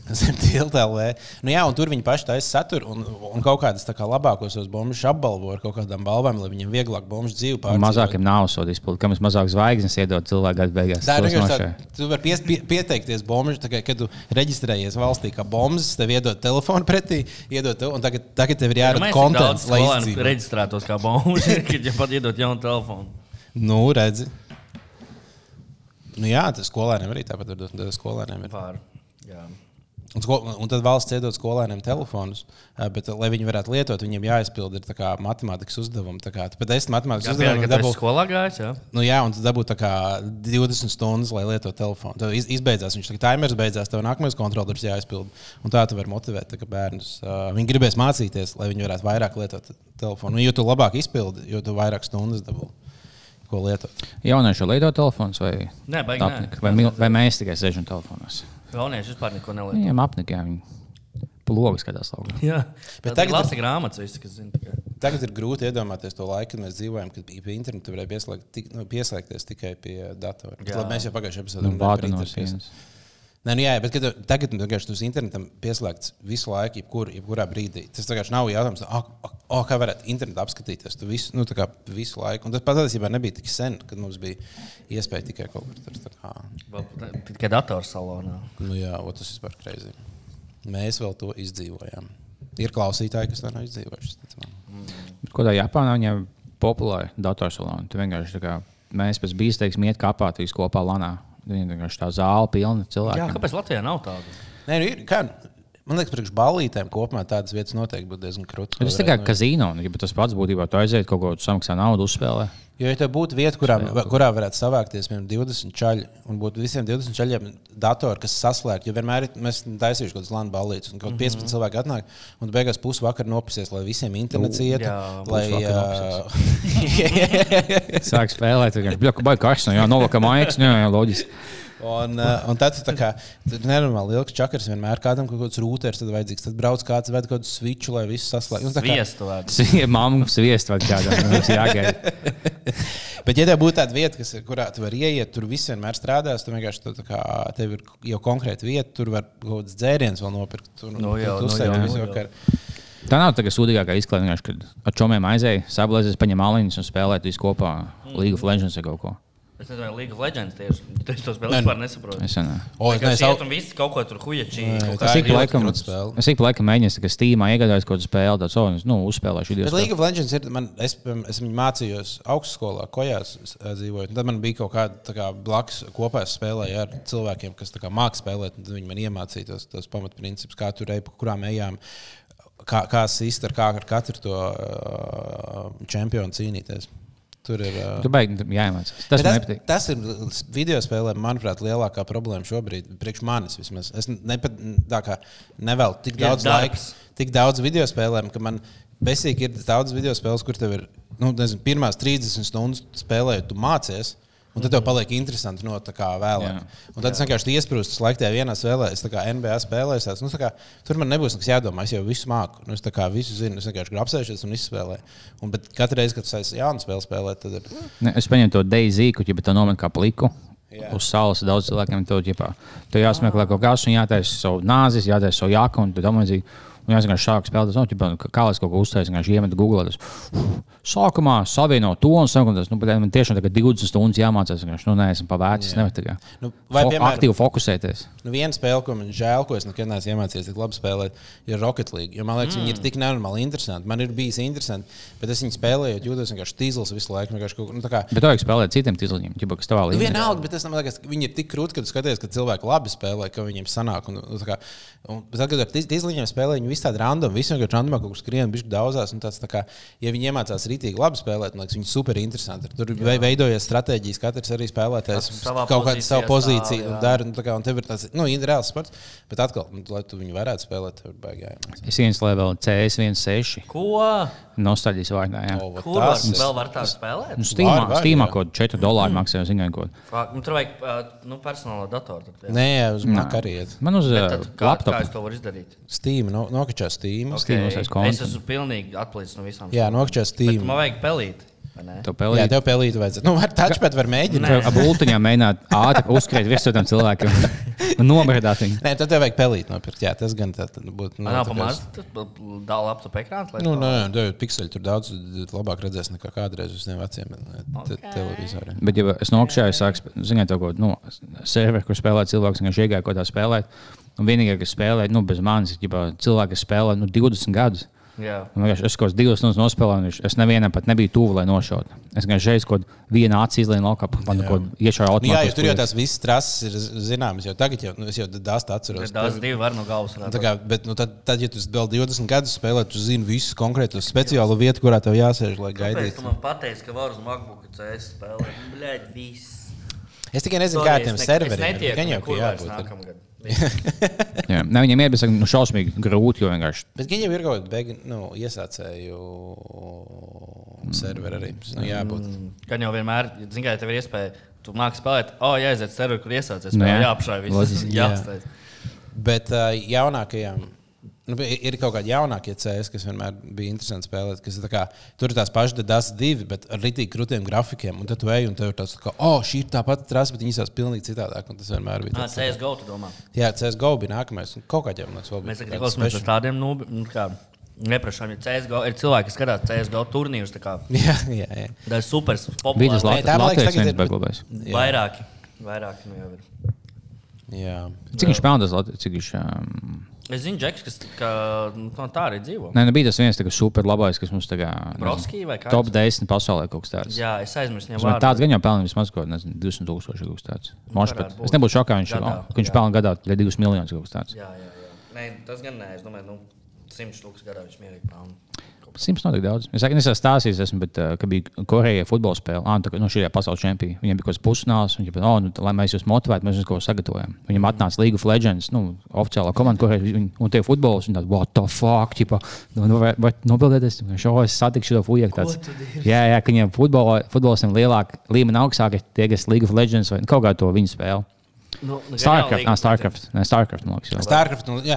Zem tilta LV. Nu, jā, un tur viņi paši taisa saturu un, un kaut kādas tā kā labākos tos bombus apbalvo ar kaut kādām balvām, lai viņiem vieglāk bombu dzīvi pārdzīvot. Mazākiem nav sodu izpildu, kam es mazāk zvaigznes iedod cilvēku beigās. Tā ir vienkārši tu vari pies, pie, pieteikties bombuļu, kad tu reģistrējies valstī kā bombas, tev iedod telefonu pretī, iedod tev, un tagad, tagad tev ir jārada daudz konteksts, lai reģistrētos kā bombuļs, kad jau pat iedot jaunu telefonu. Nu, redzi. Nu, jā, tas skolēniem arī tāpat ir. tas Skolēniem ir. Pār. Jā. Un, sko, un tad valsts iedod skolēniem telefonus, bet, lai viņi varētu lietot, viņiem jāizpild ir kā matemātikas uzdevumi. Tā kā pat desmit matemātikas uzdevumi kad tu dabū, skolā gājis, jā. nu, jā, un tu dabū tā kā 20 stundas, lai lietotu telefonu. Tad iz, izbeidzās, viņš tā timers beidzās, tev nākamais kontrolieris jāizpild. Un tā tu vari motivēt tā bērnus. Uh, viņi gribēs mācīties, lai viņi varētu vairāk lietot telefonu. Nu, jo tu labāk izpildi, jo tu vairāk stundas dabū. Ko lietot? Jaunieši lieto telefons vai Nē, baigi nē. apnika? Vai, mil- vai mēs tikai sēžam telefonos? Jaunieši vispār neko nelieto. Viņiem apnika, viņi plogas skatās laukā. Jā, Bet tagad lasa grāmatas, visi, kas zina. tikai. Tagad ir grūti iedomāties to laiku, kad mēs dzīvojam, kad pie interneta varēja pieslēgt, tik, nu, pieslēgties tikai pie datora. Labi, Mēs jau pagājušajā epizodē Nu, runājām par internetu. Nē, nu jā, bet tu- tagad vienkārši tas internetam pieslēgts visu laiku, jebkur, jebkurā brīdī. Tas vienkārši nav jautājums, ah, ah, oh, kā varētu internetu apskatīties. Tu visu, nu, kā visu laiku. Un tas patiesībā nebija tik sen, kad mums bija iespēja tikai kaut kur tur. Kā, Tikai datorsalonā. nu, jā, o, tas vispār kreizī. Mēs vēl to izdzīvojām. Ir klausītāji, kas to nav izdzīvojuši. Bet Ko tā Japānā viņam tā kā mēs pēc bīsteigas iet kāpāt visi kopā lanā. Viņam vienkārši tā zāle pilna Jā, cilvēku. kāpēc Latvijā nav tāda? Nē, nu, ir, kā, man liekas, priekš ballītēm kopumā tādas vietas noteikti būtu diezgan krūtis. Tas ir tikai kazino, un ja tas pats būtībā tu aiziet kaut ko, samaksā naudu, uzspēlē. Jo, ja tev būtu vieta, kurā, kurā varētu savākties piemēram, 20 čaļi, un būtu visiem 20 čaļiem datori, kas saslēgti, jo vienmēr ir, mēs taisījuši kaut kādas lāņu balītas, un kaut Mhm. 15 cilvēki atnāk, un beigās pusi vakar nopasies, lai visiem internets ietu. jā, lai, pusvakar ā, Sāk spēlēt, vienkārši bļaka, baigi karsts, no jā, novakam aiks, jā, jā, loģiski. Un, uh, un tad tu tā kā nenormāli liels čakars vienmēr kādam kaut kāds rūters, tad vajadzīgs. Tad brauc kāds, ved kaut kādu switchu, lai viss saslēgtu. Nu, tā kā- Viestu vārdu. Sie- Mamma sviest vai kādā, mums jāgaida. Bet, ja tev būtu tāda vieta, kas, kurā tu vari ieiet, tur viss vienmēr strādās. Tu vienkārši tu, tā kā, tev ir jau konkrēta vieta, tur var kaut kāds dzēriens vēl nopirkt. Tur Nu jau, tu nu sēdi jau, visu nu vakaru. Tā nav tā sūdīgākā izklaide, vienkārši, kad ar čomiem aizēja, sablēzēs, paņem aliņus un spēlēt visu kopā League of Legends vai kaut ko. Es nezinu, League of Legends tieši. Tu to spēli Nē, vispār nesaproti. Es, es nezinu, iet un visi kaut ko tur kaut kā Es ir ik laikam, es ik pa laikam mēģinu, ka Steamā iegādājos kaut kādu spēli, tāds, oh, nu, uzspēlēšu video. League of Legends ir. Man, es, piemēram, es viņu mācījos augstskolā, kojās ā, dzīvoju. Tad man bija kaut kāda tā kā, blakus kopā es spēlēju ar cilvēkiem, kas mākslinieki spēlēt. un Tad viņi man iemācīja tos, tos pamatprincipus, kā tur ej, pa kurām ejām. Kā, kā sist ar, kā ar katru to uh, čempionu cīnīties. Tur ir. Uh, Tu beigi jāiemācās. Tas man Tas, tas ir video spēlē, manuprāt, lielākā problēma šobrīd. Priekš manis vismaz. Es nepat, tā kā nevēlu tik daudz darbs. laika, tik daudz video spēlēm, ka man besīgi ir daudz video spēles, kur tev ir nu, nezinu, pirmās 30 stundas spēlējot, tu mācies. Un tad tev paliek interesanti no tā kā vēlāk. Jā. Un tad es vienkārši iesprūstu laikā vienā spēlē, es tā kā NBA spēlēju. tās, Nu, tā kā, tur man nebūs nekas jādomā. Es jau visu māku. Nu, es tā kā visu zinu. Es vienkārši gribu apsēsties un izspēlēt. Un, bet katru reizi, kad es esmu jaunu spēli spēlēt, tad ir. Ne, es paņēmu to Daisy, ko jau tā nomet kā pliku. Jā. Uz saules daudz cilvēkiem to ģipā. Tur jāsmeklē kaut kas, un jātaisa savu nāzi, jātaisa savu jaku un tam līdzīgi. Un jāsaka, sāk spēlēt, no, ģipā, kā es kaut ko uztaisu, vienkārši iemetu Google. Tas, sākumā savienot to un tas nu, man tiešām tagad 20 stundas jāmācās. vienkārši, Nu, nē, esmu pavērts, es nevaru tā kā Nu, vai, fo- piemēram- aktīvi fokusēties. Nu, viena spēle, ko man žēl, ko es nekad neesmu iemācījies tik labi spēlēt, ir Rocket League. Jo man liekas, mm. viņi ir tik nenormāli interesanti. Man ir bijis interesanti, bet es viņu spēlēju, jūtos vienkārši tīzls visu laiku. vienkārši Kaut, nu, kā, Bet to vajag spēlēt citiem tīzliņiem, ģipā, kas tavā Nu, līmenī. vienalga, bet es domāju, ka viņi ir tik krūti, ka tu skaties, ka cilvēki labi spēlē, ka viņiem sanāk. Un, un, tā kā, un, bet tad, kad ar tīzliņiem spēlē, viņi visi tādi random, visi vienkārši randomā kaut kur skrien, bišķi daudzās. un tāds, tā kā, Ja viņi iemācās rītīgi labi spēlēt, man liekas, viņi super interesanti. Tur ve- veidojas stratēģijas, katrs arī spēlētājs kaut kādu savu pozīciju stāv, un jā. dara. Un, tā kā, un tev ir tāds nu, reāls sports, bet atkal, nu, lai tu viņu varētu spēlēt, tev ir jāiemācās. Es ienslēju vēl CS16. Ko? Nostāļas vārdā. jā. O, Kur var, tas ir- vēl var tā spēlēt? Nu, Steamā, Var, var, Steamā kaut 4 dolāri maksā kodu. Fak, Nu, tur vajag nu, personālo datoru. Nē, uz Mac arī iet. Man uz Bet tad Kā, kā laptopa. es to varu izdarīt? Steam, no, nokačā Steam. Aiz konta. Es esmu pilnīgi atpalicis no visām. Jā, nokačā Bet Steam. man vajag pelīt. Ne? To Jā, pelīt. tev pelīt vajadzētu. Nu, var tačpēt, var mēģināt. Ar būtiņā mēģināt ātri uzskriet virsū tam cilvēkam un nomirdāt viņu. Nē, tad tev vajag pelīt nopirkt. Jā, tas gan tā, tad būtu. Man nav pamazs, tas dāla ap tu ekrānu. lai Nu, to- nē, nē, tev ir pikseli tur daudz labāk redzēs nekā kādreiz uz tiem veciem Ok. televizoriem. Bet, ja es nokšēju, sāku zināt, kaut ko nu, serveri, kur spēlē cilvēks, kas iegāja kaut kādā spēlē. Un vienīgais, kas spēlē, nu, bez manis, ir cilvēki, kas spēlē nu, 20 gadus. Jā. Vienkārši Es kaut kādas divas stundas nospēlēju, un es nevienam pat nebiju tuvu, lai nošautu. Es tikai šeit kaut kādā vienā acī izlaižu laukā, man kaut kādā iešā Nu, jā, jo tur jau tās visas trases ir zināmas. Jau tagad jau, nu, es jau dāstu atceros. Tas divi var no galvas. Tā kā, bet, nu, tad, tad, ja tu vēl 20 gadus spēlē, tu zini visu konkrētu speciālu vietu, kurā tev jāsēž, lai gaidītu. tu man pateici, ka var uz MacBook CS spēlēt? Bļaļ, viss. Es tikai nezinu, Sorry, kā es tiem serveriem Gan jau, ka jābūt. nākamgad. Jā, ne, viņiem ir bijis nu, šausmīgi grūti, jo vienkārši Bet gan jau ir kaut kāda beig- nu, iesācēju serveri arī. Nu, jābūt. Gan jau vienmēr, kā ja tev ir iespēja, tu māki spēlēt, oh, jāaiziet serveri, kur iesācies. Nu, jā. Loģiski. Jā. Jāapsteidz. Bet uh, jaunākajām. Nu, ir kaut kādi jaunākie CS, kas vienmēr bija interesanti spēlēt. Kas ir tā kā, tur ir tās pašas DAS divi, bet ar rītīgi krūtiem grafikiem. Un tad tu ej un tev ir tāds, ka, oh, šī ir tā pati trasa, bet viņi izsās pilnīgi citādāk. Un tas vienmēr bija. Nā, Tāds, CSGO, tu domā. jā, CSGO bija nākamais. Un kaut kādiem mums vēl bija. Mēs kādi klausāmies par tādiem nu, nu, kā, neprašām. Ja CSGO ir cilvēki, kas skatās CSGO turnīrus, tā kā Jā, jā, jā. tā ir super bija tas Latvijas tagad viens ir-. Jā. Vairāki. Vairāki nu jau ir. jā. Cik viņš pelna tas Latvijas? Es zinu, Džeks, kas ka, nu, no tā arī dzīvo. Nē, nu bija tas viens tā kā super labais, kas mums tagad kāds? top 10 pasaulē kaut kas tāds. Jā, es aizmirsu domāju, Tāds gan jau pelna vismaz kaut kāds 200 tūkstoši kaut kas tāds. Moš pat. varētu būt. Es nebūtu šokā, viņš, Gadā, ka viņš pelna gadā 2 miljonus kaut kas tāds. Jā, jā, jā. Nē, tas gan nē, es domāju, nu, 100 stūks gadā viņš mierīgi pelna. Simts notiek daudz. Es saku, es esmu stāstījis, esmu, bet, uh, kad bija Korejā futbola spēle, ah, tā, kā, no šī pasaules čempiona. Viņiem bija kaut kāds pusfināls, un viņi teica, oh, nu, lai mēs jūs motivētu, mēs jums kaut ko sagatavojam. Viņam atnāca League of Legends, nu, oficiālā komanda, Korejā, viņi- un tie futbols, un tādi, what the fuck, ķipa, nu, nu, vai, vai nobildēties, šo es satikšu šo fujeku. Tāds, jā, jā, ka viņiem futbola, futbolistiem lielāk, līmeni augstāk ir tie, kas League of Legends vai nu, kaut kā to viņu spēle. Nu, nu, Starcraft, League nē, of Starcraft, nē, Starcraft, man liekas. Starcraft. Nu, jā.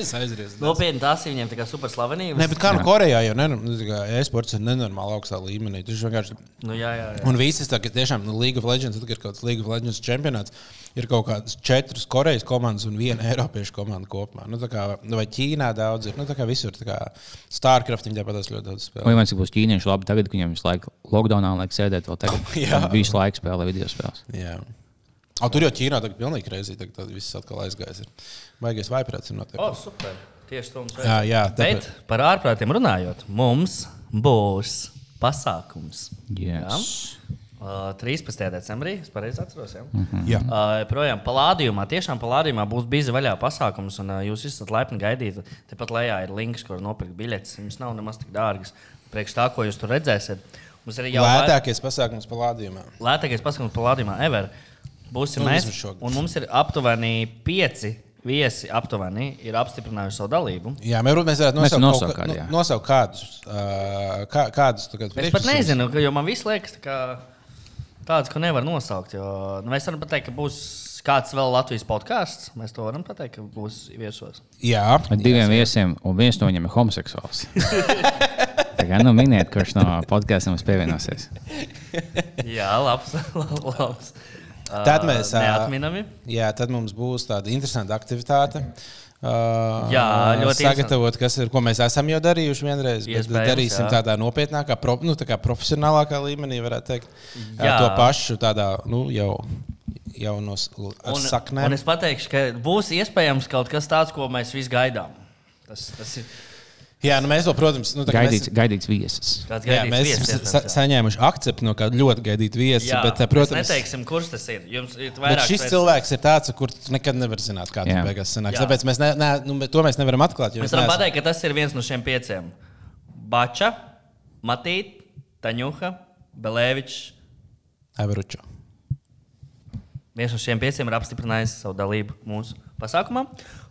Es aizriezu. Nopietni, tas ir viņiem tā kā super slavenības. Nē, bet kā no Korejā jau nu, kā e-sports ir nenormāli augstā līmenī. Tas vienkārši Nu, jā, jā, jā. Un visas tā, ka tiešām nu, League of Legends, tad, kad ir kaut kāds League of Legends čempionāts, ir kaut kādas četras Korejas komandas un viena Eiropiešu komanda kopumā. Nu, tā kā, nu, vai Ķīnā daudz ir, nu, tā kā visur. Tā kā Starcraft viņi tāpat ļoti daudz Vai spēlē. man cik būs ķīnieši labi tagad, ka viņiem visu laiku lockdownā liek sēdēt vēl tagad? Jā. Visu laiku spēlē video spēles. Jā. O, tur jau Ķīnā tagad pilnīgi kreizī, tagad tad viss atkal aizgājis. ir. Baigais vaiprāts ir O, noteikti. super. Tieši to mums Jā, jā, Bet par ārprātiem runājot, mums būs pasākums. Yes. Uh, 13. decembrī, es pareizi atceros. Ja? Jā. Uh, projām Palādījumā, tiešām Palādījumā būs bizi vaļā pasākums, un uh, jūs esat laipni gaidīti. Tepat lejā ir links, kur nopirkt biļetes. Viņas nav nemaz tik dārgas. Priekš tā, ko jūs tur redzēsiet. Mums arī jau Lētākais pasākums palādījumā. lētākais pasākums Palādījumā ever. Būsim Nu, mēs. Un mums ir aptuveni pieci viesi, aptuveni ir apstiprinājuši savu dalību. Jā, mēs mēs varētu Mēs nosaukt, nosaukt kaut kādu, kā- jā. nosaukt kādus. Kā, kādus Es pat nezinu, ka- jo man viss liekas tā kā tāds, ko nevar nosaukt. Jo, nu, mēs varam pateikt, ka būs kāds vēl Latvijas podkāsts. Mēs to varam pateikt, ka būs viesos. Jā, Ar diviem viesiem, un viens no viņiem ir homoseksuāls. Tā kā nu miniet, kurš no podkāstiem mums pievienosies. Jā, labs. labs. Tad mēs, ā, neatminami. Jā, tad mums būs tāda interesanta aktivitāte. Uh, Jā, ļoti sagatavot, kas ir, ko mēs esam jau darījuši vienreiz. Bet Iespējams, darīsim jā. tādā nopietnākā, pro, nu, tā kā profesionālākā līmenī, varētu teikt. Jā. To pašu tādā, nu, jau, jau no saknēm. un es pateikšu, ka būs iespējams kaut kas tāds, ko mēs visi gaidām. Tas, tas ir Jā, nu, mēs to, protams, nu, Gaidīts, mēs, gaidīts viesis. kāds jā, gaidīts mēs viesis, esam sa saņēmuši akceptu no kāda ļoti gaidīta viesa. Bet, eh, mēs protams, neteiksim, kurš tas ir. Jums ir Bet vairāk šis cilvēks ir tāds, kur nekad nevari zināt, kāda ir beigās sanāks. Jā. Tāpēc mēs ne, ne, nu, bet to mēs nevaram atklāt. jo Mēs mēs varam pateikt, ka tas ir viens no šiem pieciem. Bača, Matīt, Taņuha, Belēvičs. Everučo. Viens no šiem pieciem ir apstiprinājis savu dalību mūsu pasākumā.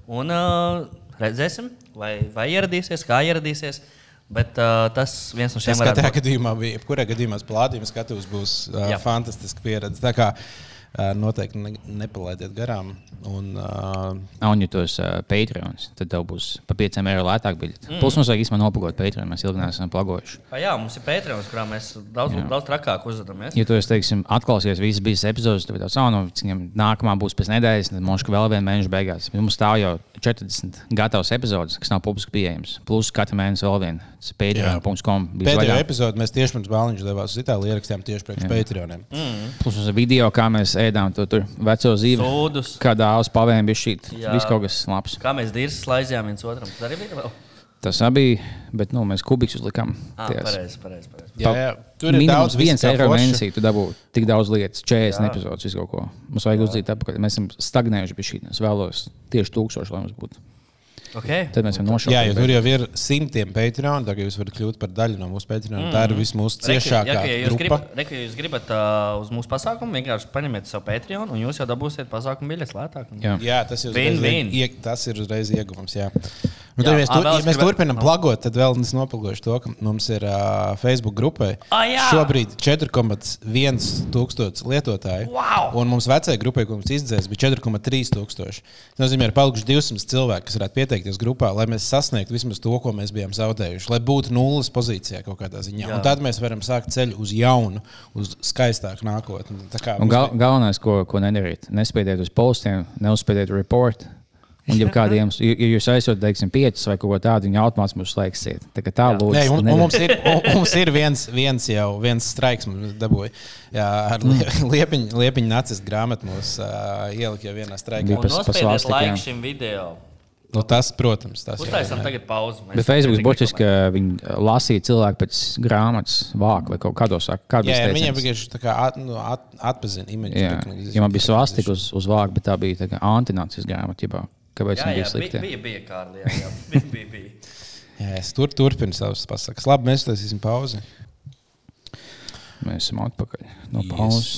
Un uh, redzēsim, vai, vai ieradīsies, kā ieradīsies. Bet uh, tas viens no šiem gadījumā bija, jebkurā gadījumā plādījuma skatūs būs uh, fantastiska pieredze. Tā kā Uh, noteikti ne, nepalaidiet garām. Un, uh, Un, ja tu esi uh, Patreons, tad tev būs pa 5 eiro lētāk biļete. Mm. Plus mums vajag īstenībā nopagot Patreon, mēs ilgi neesam plagojuši. Ah, jā, mums ir Patreons, kurā mēs daudz, jā. daudz trakāk uzvedamies. Ja tu esi, teiksim, atklāsies visas bijis epizodes, tad tāds, oh, no, viņam nākamā būs pēc nedēļas, tad mums vēl viena mēneša beigās. Mums stāv jau 40 gatavs epizodes, kas nav publiski pieejams. Plus katru mēnesi vēl viena. Patreon.com. bija pēdējo vaļā. epizodi mēs tieši pirms Bāliņš devās uz Itāliju, ierakstījām tieši priekš Patreoniem. Mm. Plus ir video, kā mēs ēdām to tur veco zīvi. Sūdus. Kādā uz pavēm bija šī. Jā. Viss kaut kas labs. Kā mēs dirzi slaizījām viens otram. Tas arī bija vēl. Tas arī bija, bet nu, mēs kubikus uzlikām. Ah, pareizi, pareizi. pareizi. Jā, jā. Tur ir daudz viens kā eiro mēnesī. Tu dabū tik daudz lietas, 40 Jā. epizodus, visu kaut ko. Mums vajag uzdzīt apakaļ. Mēs esam stagnējuši pie šī. Es vēlos tieši tūkstoši, lai mums būtu. Okay. Tad mēs varam nošaukt. Jā, jo tur jau ir simtiem Patreon, tagad jūs varat kļūt par daļu no mūsu Patreon. Mm. Tā ir viss mūsu ciešākā ja, ja jūs grupa. gribat, reku, ja jūs gribat uh, uz mūsu pasākumu, vienkārši paņemiet savu Patreon, un jūs jau dabūsiet pasākumu biļetes lētāk. Jā. Jā, tas ir uzreiz, win. ie, tas ir uzreiz ieguvums. Jā. Nu, Jā, tad, mēs, ā, tur, vēl ja mēs gribētu- turpinām nu. plagot, tad vēl es nopilgošu to, ka mums ir uh, Facebook grupai Ā, jā! šobrīd 4,1 tūkstoši lietotāju. Wow! Un mums vecajai grupai, ko mums izdzēs, bija 4,3 tūkstoši. Tas nozīmē, ka ir palikuši 200 cilvēki, kas varētu pieteikties grupā, lai mēs sasniegtu vismaz to, ko mēs bijām zaudējuši. Lai būtu nulles pozīcijā kaut kādā ziņā. Jā. Un tad mēs varam sākt ceļu uz jaunu, uz skaistāku nākotni. Tā kā Un mums gal, galvenais, ko, ko nedarīt, nespiediet uz postiem, neuzspiediet report. Un, ja kādiem, ja jūs aizsūtāt, teiksim, piecus vai ko tādu, viņa automātiski mums slēgsiet. Tā kā tā lūdzu. Nē, un, un nedariet. mums ir, un, mums ir viens, viens jau viens straiks, mums dabūja. Jā, ar Mm. lie- liepiņu, liepiņu nacis grāmatu mums uh, ielika jau vienā straikā. Bija Un pas- pa nospiediet svastikām. laiku šim video. Nu, tas, protams, tas Uztaisām tagad pauzi. Bet Facebook burtiski ka viņi lasīja cilvēku pēc grāmatas vāka vai kaut kādos kādos Jā, jā, viņiem vienkārši tā kā at, nu, at, atpazina imidžu. Jā, ja man bija svastika uz, uz vāka, bet tā bija tā kā antinācijas grāmata. Kāpēc Jā, jā, bija bija, slikta? bija, bija Kārli. Jā, jā, bija, bija, bija. Jā, es tur turpinu savas pasakas. Labi, mēs taisīsim pauzi. Mēs esam atpakaļ no Yes. pauzes.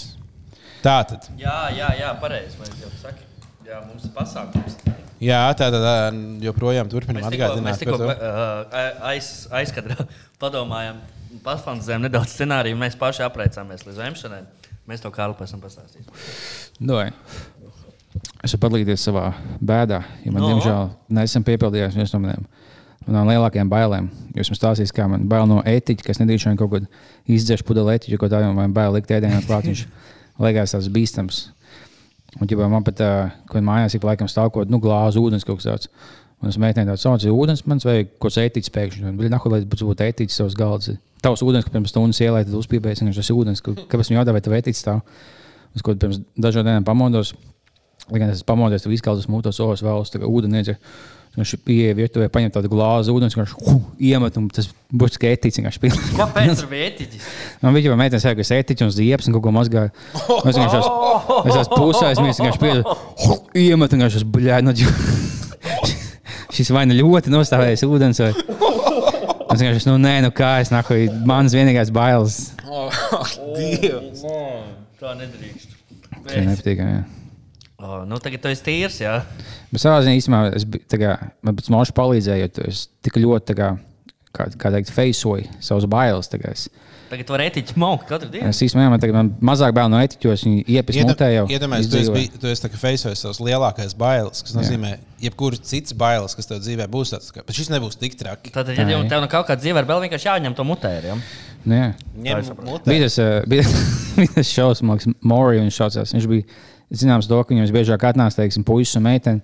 Tā tad. Jā, jā, jā pareizi. Vai jau saki? Jā, mums ir pasākums. Jā, tā tad joprojām turpinām Mēs tikko, mēs atgādināt. tikko uh, aiz, aizkadrā padomājām, pasfantāzējām nedaudz scenāriju, un mēs paši apreicāmies līdz vēmšanai. Mēs to Kārli pēc tam pastāstīsim. Doj. Es varu padalīties savā bēdā, jo man, No. no. diemžēl, nesen piepildījās viens no maniem manām lielākajām bailēm. Jūs man stāstījāt, kā man bail no etiķa, kas nedrīkst kaut ko izdzēst pudeli etiķu, ko tā jau man bail likt ēdienā klāt. Viņš liekas tas bīstams. Un, ja man pat, kad mājās ik laikam stāv kaut kāda nu, glāze ūdens kaut kas tāds. Un es mēģināju tādu ir ūdens, man vajag kaut kāds etiķis pēkšņi. Viņa nahu, lai tas būtu etiķis savs galds. Tavs ūdens, ka pirms stundas ielēja, tad uzpīpējas, ka tas ir ūdens. Kāpēc man jautā, vai tev etiķis stāv? Es kaut pirms dažām dienām pamodos, lai gan es pamodies, tad izkaldas mūtos olas vēl uz ūdeni. iedzer. Viņš pieeja virtuvē, paņem tādu glāzi ūdens, viņš huh, iemet, un tas būs tikai etiķis. Viņš pilnīgi. Kāpēc tur bija etiķis? Man bija jau meitenes, kas etiķis un ziepes un kaut ko mazgāja. Es vienkārši esmu- es esmu pusē, es vienkārši pieeju, iemet, un viņš bļāj. No, šis vai nu ļoti nostāvējis ūdens, vai es vienkārši, nu nē, nu kā es nāku, mans vienīgais bailes. Dievs. Tā nedrīkst. Tas ir nepatīkami. Oh, nu, tagad tu esi tīrs, jā. Bet savā ziņā īstenībā es kā, man pats mūžs palīdzēja, jo esi tik ļoti, kā, kā, kā teikt, feisoju savus bailes. Es, Tagad var etiķi maukt katru dienu. es īstenībā man, tagad, man mazāk bail no etiķos, viņi iepis mutē jau. Iedomājieties, tu esi, bij- tu esi feisojis savus lielākais bailes, kas nozīmē, jebkuras citas bailes, kas tev dzīvē būs tāds, ka bet šis nebūs tik traki. Tad, ja tev, tev no kaut kāda dzīve ir vēl vienkārši jāņem to mutē. Ja? Nu, jā. Ņem mutē. Bija tas, eh, bija tas liekas, Morija viņš saucās. Viņš bija zināms to, ka viņam biežāk atnāca, teiksim, puisis un meitene.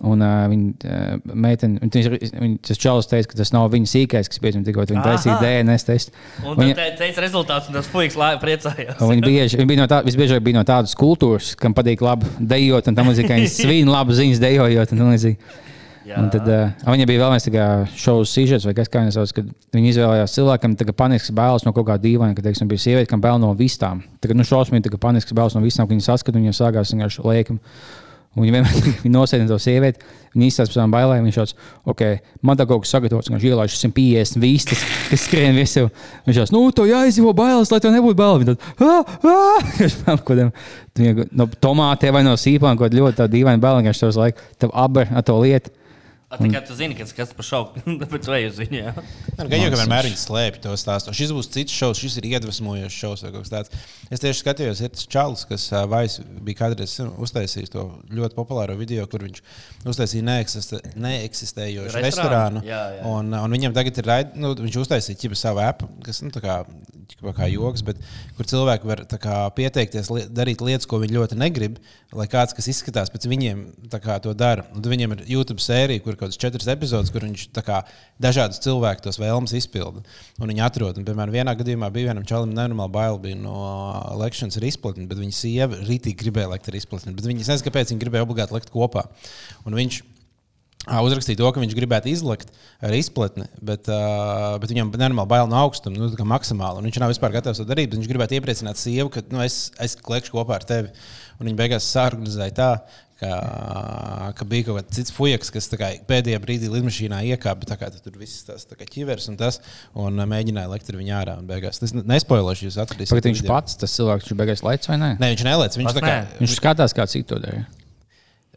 Un uh, viņa uh, meitene, un viņš, viņa, tas čalis teica, ka tas nav viņa sīkais, kas pieņem tikko viņa taisīja. DNS testu. Un Viņa- teica rezultāts, un tas puisis priecājās. Un Viņi bieži, viņi bija no tā, visbiežāk bija no tādas kultūras, kam patīk labi dejot, un tam līdzīgi, ka viņi svin labu ziņas dejojot. Un, tam līdzīgi. Jā. un tad uh, viņai bija vēl viens šovs, sižets, vai kas tāds, sauc, kad viņi izvēlējās cilvēkam, ka panisks bailes no kaut kā dīvaina, ka, teiksim, bija sieviete, kam bail no vistām. Tagad, nu, šausmīgi, ka panisks bailes no vistām, ka viņi saskata, viņiem sākās vienkārši lēkam. Un Viņi vienmēr nosēdina to sievieti, viņa izstāsta par savām bailēm. Viņš šāds, ok, man tā kaut kas sagatavots, viņš ielaiž 150 vistas, kas skrien visur. Viņš šāds, nu, to jāizdzīvo bailes, lai tev nebūtu bail. Viņa tad, ah, ah, no tomātiem vai no sīpām, kaut ļoti tāda dīvaina baila, viņš tev laiku, tev aber ar to lietu. A, tikai tu zini, kas, kas par bet tu ej uz viņu. Jā. Nē, Gan jau ka vienmēr viņi slēpj to stāstu. Šis būs cits šovs, šis ir iedvesmojošs šovs vai kaut kas tāds. Es tieši skatījos, ir tas čalis, kas uh, Vais bija kādreiz uztaisījis to ļoti populāro video, kur viņš uztaisīja neeksistē, neeksistējošu Restorānu? Jā, jā. Un, un viņam tagad ir raid, nu, viņš uztaisīja ķipa savu appu, kas nu, tā kā, kā joks, bet kur cilvēki var tā kā, pieteikties, li darīt lietas, ko viņi ļoti negrib, lai kāds, kas izskatās pēc viņiem, tā kā to dara. Un tad viņiem ir YouTube sērija, kur ir kaut kādas četras epizodes, kur viņš kā dažādus cilvēkus tos vēlmes izpilda. Un viņi atrod, un, piemēram, vienā gadījumā bija vienam čalim nenormāli bail bija no lekšanas ar izplatni, bet viņa sieva rītīgi gribēja lekt ar izplatni. Bet viņi nezināja, kāpēc viņi gribēja obligāti lekt kopā. Un viņš Uzrakstīja to, ka viņš gribētu izlikt ar izplatni, bet, uh, bet viņam nenormāli bail no augstuma, nu, maksimāli. Viņš nav vispār gatavs to darīt. bet Viņš gribētu iepriecināt sievu, ka nu, es, es kliekšu kopā ar tevi. Un viņa beigās sārganizēja tā, ka, ka bija kaut kāds cits fujaks, kas kā pēdējā brīdī lidmašīnā iekāpa. kā Tur viss tas tā kā ķivers un tas, un ā, mēģināja lekt ar viņu ārā. Beigās. Tas nespoilošu, jūs atradīsiet. Viņš video. pats, tas cilvēks, viņš beigās laicis vai nē? Nē, viņš nelēc. Viņš, kā. Viņš skatās, kā citu to dara.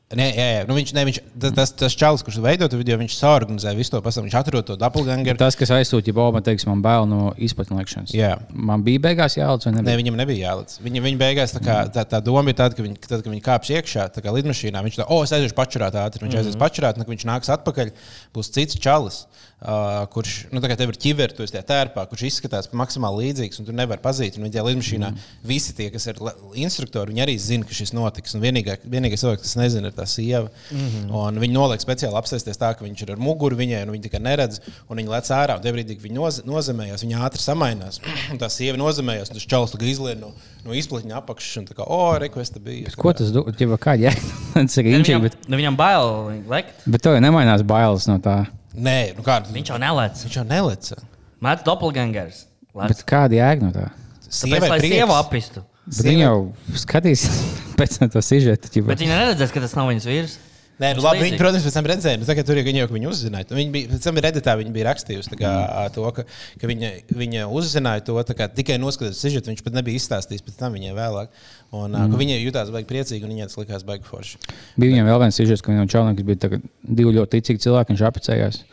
Nē, jā, jā. Nu, viņš, ne, viņš, tas, tas, tas čalis, kurš veido to video, viņš saorganizē visu to pasauli. Viņš atrod to doppelgangeru. Tas, kas aizsūtīja Bobu, teiks, man bail no izplatnes lekšanas. Jā. Man bija beigās jāliec, vai Nē, ne? viņam nebija jāliec. Viņa, viņa beigās tā, kā, tā, tā doma ir tāda, ka viņi, tad, kad viņi kāps iekšā, tā kā lidmašīnā, viņš tā, oh, es aiziešu pačurāt ātri. Viņš aizies pačurāt, un viņš nāks atpakaļ, būs cits čalis, uh, kurš, nu, tā kā tev ir ķiveri, tu esi tajā tērpā, kurš izskatās maksimāli līdzīgs, un tu nevari pazīt. Un viņi tajā lidmašīnā, visi tie, kas ir instruktori, viņi arī zina, ka šis notiks. Un vienīgā, vienīgais cilvēks, kas nezina, ir tā sieva. Mm -hmm. Un viņi noliek speciāli apsēsties tā, ka viņš ir ar muguru viņai, un viņi tikai neredz, un viņi lec ārā. Un tajā brīdī, kad viņi noz, nozemējās, viņi ātri samainās. Un tā sieva nozemējās, un tas čalis tagad izlien no, no izplatņa apakšas, un tā kā, oh, requesta bija. Ko tas dod? Kādā jēga? Tas ir inčīgi, Viņam, bet, viņam bail lekt. bet to jau nemainās bailes no tā. Nē, nu kā Viņš jau nelec. viņš jau neleca. Mēģinājums doppelgangers. Bet kāda jēga no tā? Tāpēc, lai sievu apistu. Bet viņi jau skatīs pēc tam to sižetu. Bet viņi neredzēs, ka tas nav viņas vīrs. Nē, nu, labi, viņi, protams, pēc tam redzēja, nu, tagad tur jau viņi viņu uzzināja. Nu, Viņi bija, pēc tam redītā viņa bija rakstījusi kā, to, ka, ka viņa, viņa uzzināja to kā, tikai noskatoties sižetu. Viņš pat nebija izstāstījis pēc tam viņai vēlāk. Un, mm. Viņa jutās baigi priecīgi un viņai tas likās baigi forši. Bija viņam vēl viens sižets, ka viņam čaunam, kas bija divi ļoti ticīgi cilvēki, viņš apcējās.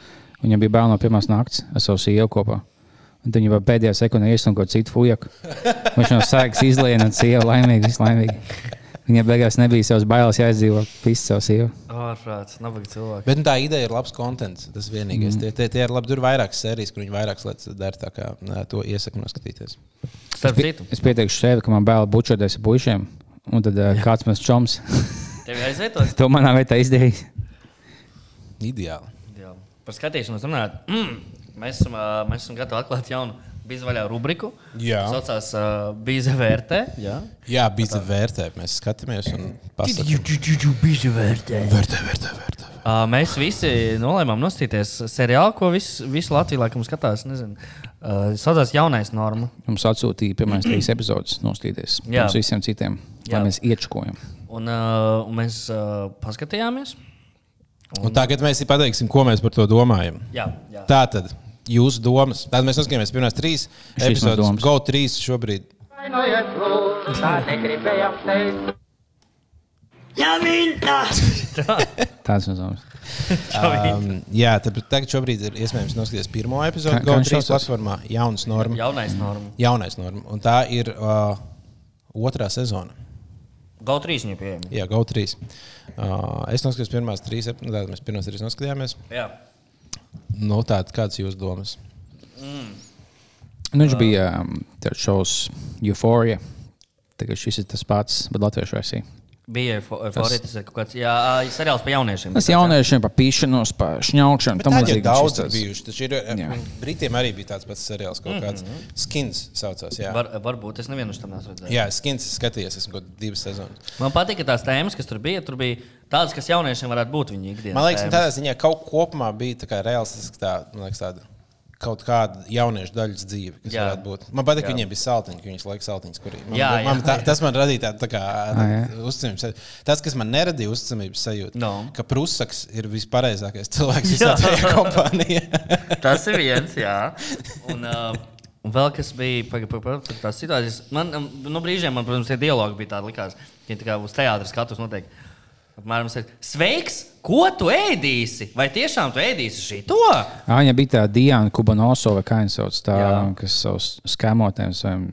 Viņam bija bail no pirmās nakts ar savu sievu kopā. Un tad viņa pēdējā sekundē iesūta kaut citu fujaku. Viņš no sēgas izlien un sieva laimīgi, viss Viņai beigās nebija savas bailes jāizdzīvo visu savu sievu. Ārprāts, nabaga cilvēki. Bet nu, tā ideja ir labs konteksts. Tas vienīgais. Mm. Tie, tie, tie ir labi. Tur ir vairākas sērijas, kur viņi vairākas lietas dara. Tā kā nē, to iesaku noskatīties. Starp citu, Es pieteikšu sevi, ka man bail bučoties ar puišiem. Un tad uh, kāds mēs čoms tev aizvietos. to manā vietā izdarījis. Ideāli. Jā. Par skatīšanos runājot, mm, mēs, esam, ā, mēs esam gatavi atklāt jaunu bizvaļā rubriku. Jā. Tā saucās uh, Bīze vērtē. Jā, Jā, bija vērtē. Mēs skatāmies un pasakām. Vērtē. Vērtē, vērtē, vērtē. Uh, mēs visi nolēmām nostīties seriālu, ko vis, visu Latviju laikam skatās. Nezinu. Uh, saucās jaunais norma. Mums atsūtīja pirmās trīs epizodes nostīties. Jā. Mums visiem citiem, Jā. lai mēs iečkojam. Un, uh, un mēs uh, paskatījāmies. Un tagad mēs pateiksim, ko mēs par to domājam. Jā, jā. Tā tad jūsu domas. Tad mēs noskatījāmies pirmās trīs Šīs epizodes. Go 3 šobrīd. Vainojiet, lūdzu, tā negribējām teikt. Tāds ir. Um, jā, tad tagad šobrīd ir iespējams noskatīties pirmo epizodi 3 saucās? platformā. Jaunas norma. Jaunais norma. Jaunais norma. Un tā ir uh, otrā sezona. Go 3 viņa pieejama. Jā, Go 3. Uh, es noskatījos pirmās trīs epizodes. Tātad mēs pirmās trīs noskatījāmies. Jā. Nu, tātad, kādas jūsu domas? Nu, viņš bija um, šovs Euphoria. Tagad šis ir tas pats, bet latviešu versija. Bija tas ir kaut kāds jā, seriāls par jauniešiem. Tas jauniešiem par pīšanos, par šņaukšanu. Tam jau daudz ir tāds- bijuši. Taču ir, Jā. Jā. Britiem arī bija tāds pats seriāls, kaut kāds mm -hmm. skins saucās. Jā, Var, varbūt es nevienu neesmu redzējis. jā skins es skatījos, esmu kaut divas sezonas. Man patīk, ka tās tēmas, kas tur bija, tur bija tādas, kas jauniešiem varētu būt viņa ikdienas. Man liekas, tādā ziņā kaut kopumā bija tā kā reālistiski tā, man liekas, tāda. Kaut kāda jauniešu daļas dzīve, kas Jā. varētu būt. Man patīk, ka viņiem bija saltiņa, ka viņas laika saltiņas, tā, jā. tas man radīja tādu tā kā, Ah, jā. uzticamības sajūtu. Tas, kas man neradīja uzticamības sajūtu, No. ka Prusaks ir vispareizākais cilvēks visā tajā kompānijā. Tas ir viens, jā. Un, uh, un vēl kas bija par tās situācijas. Man um, no brīžiem, man, protams, tie dialogi bija tādi, likās, ka viņi tā kā uz teātras skatus notiek. Apmēram, Sveiks! Ko tu ēdīsi? Vai tiešām tu ēdīsi šito? Āņa bija tā Diana Kubanoso vai kā viņa sauc, tā, Jā. kas savus skemotēm, saviem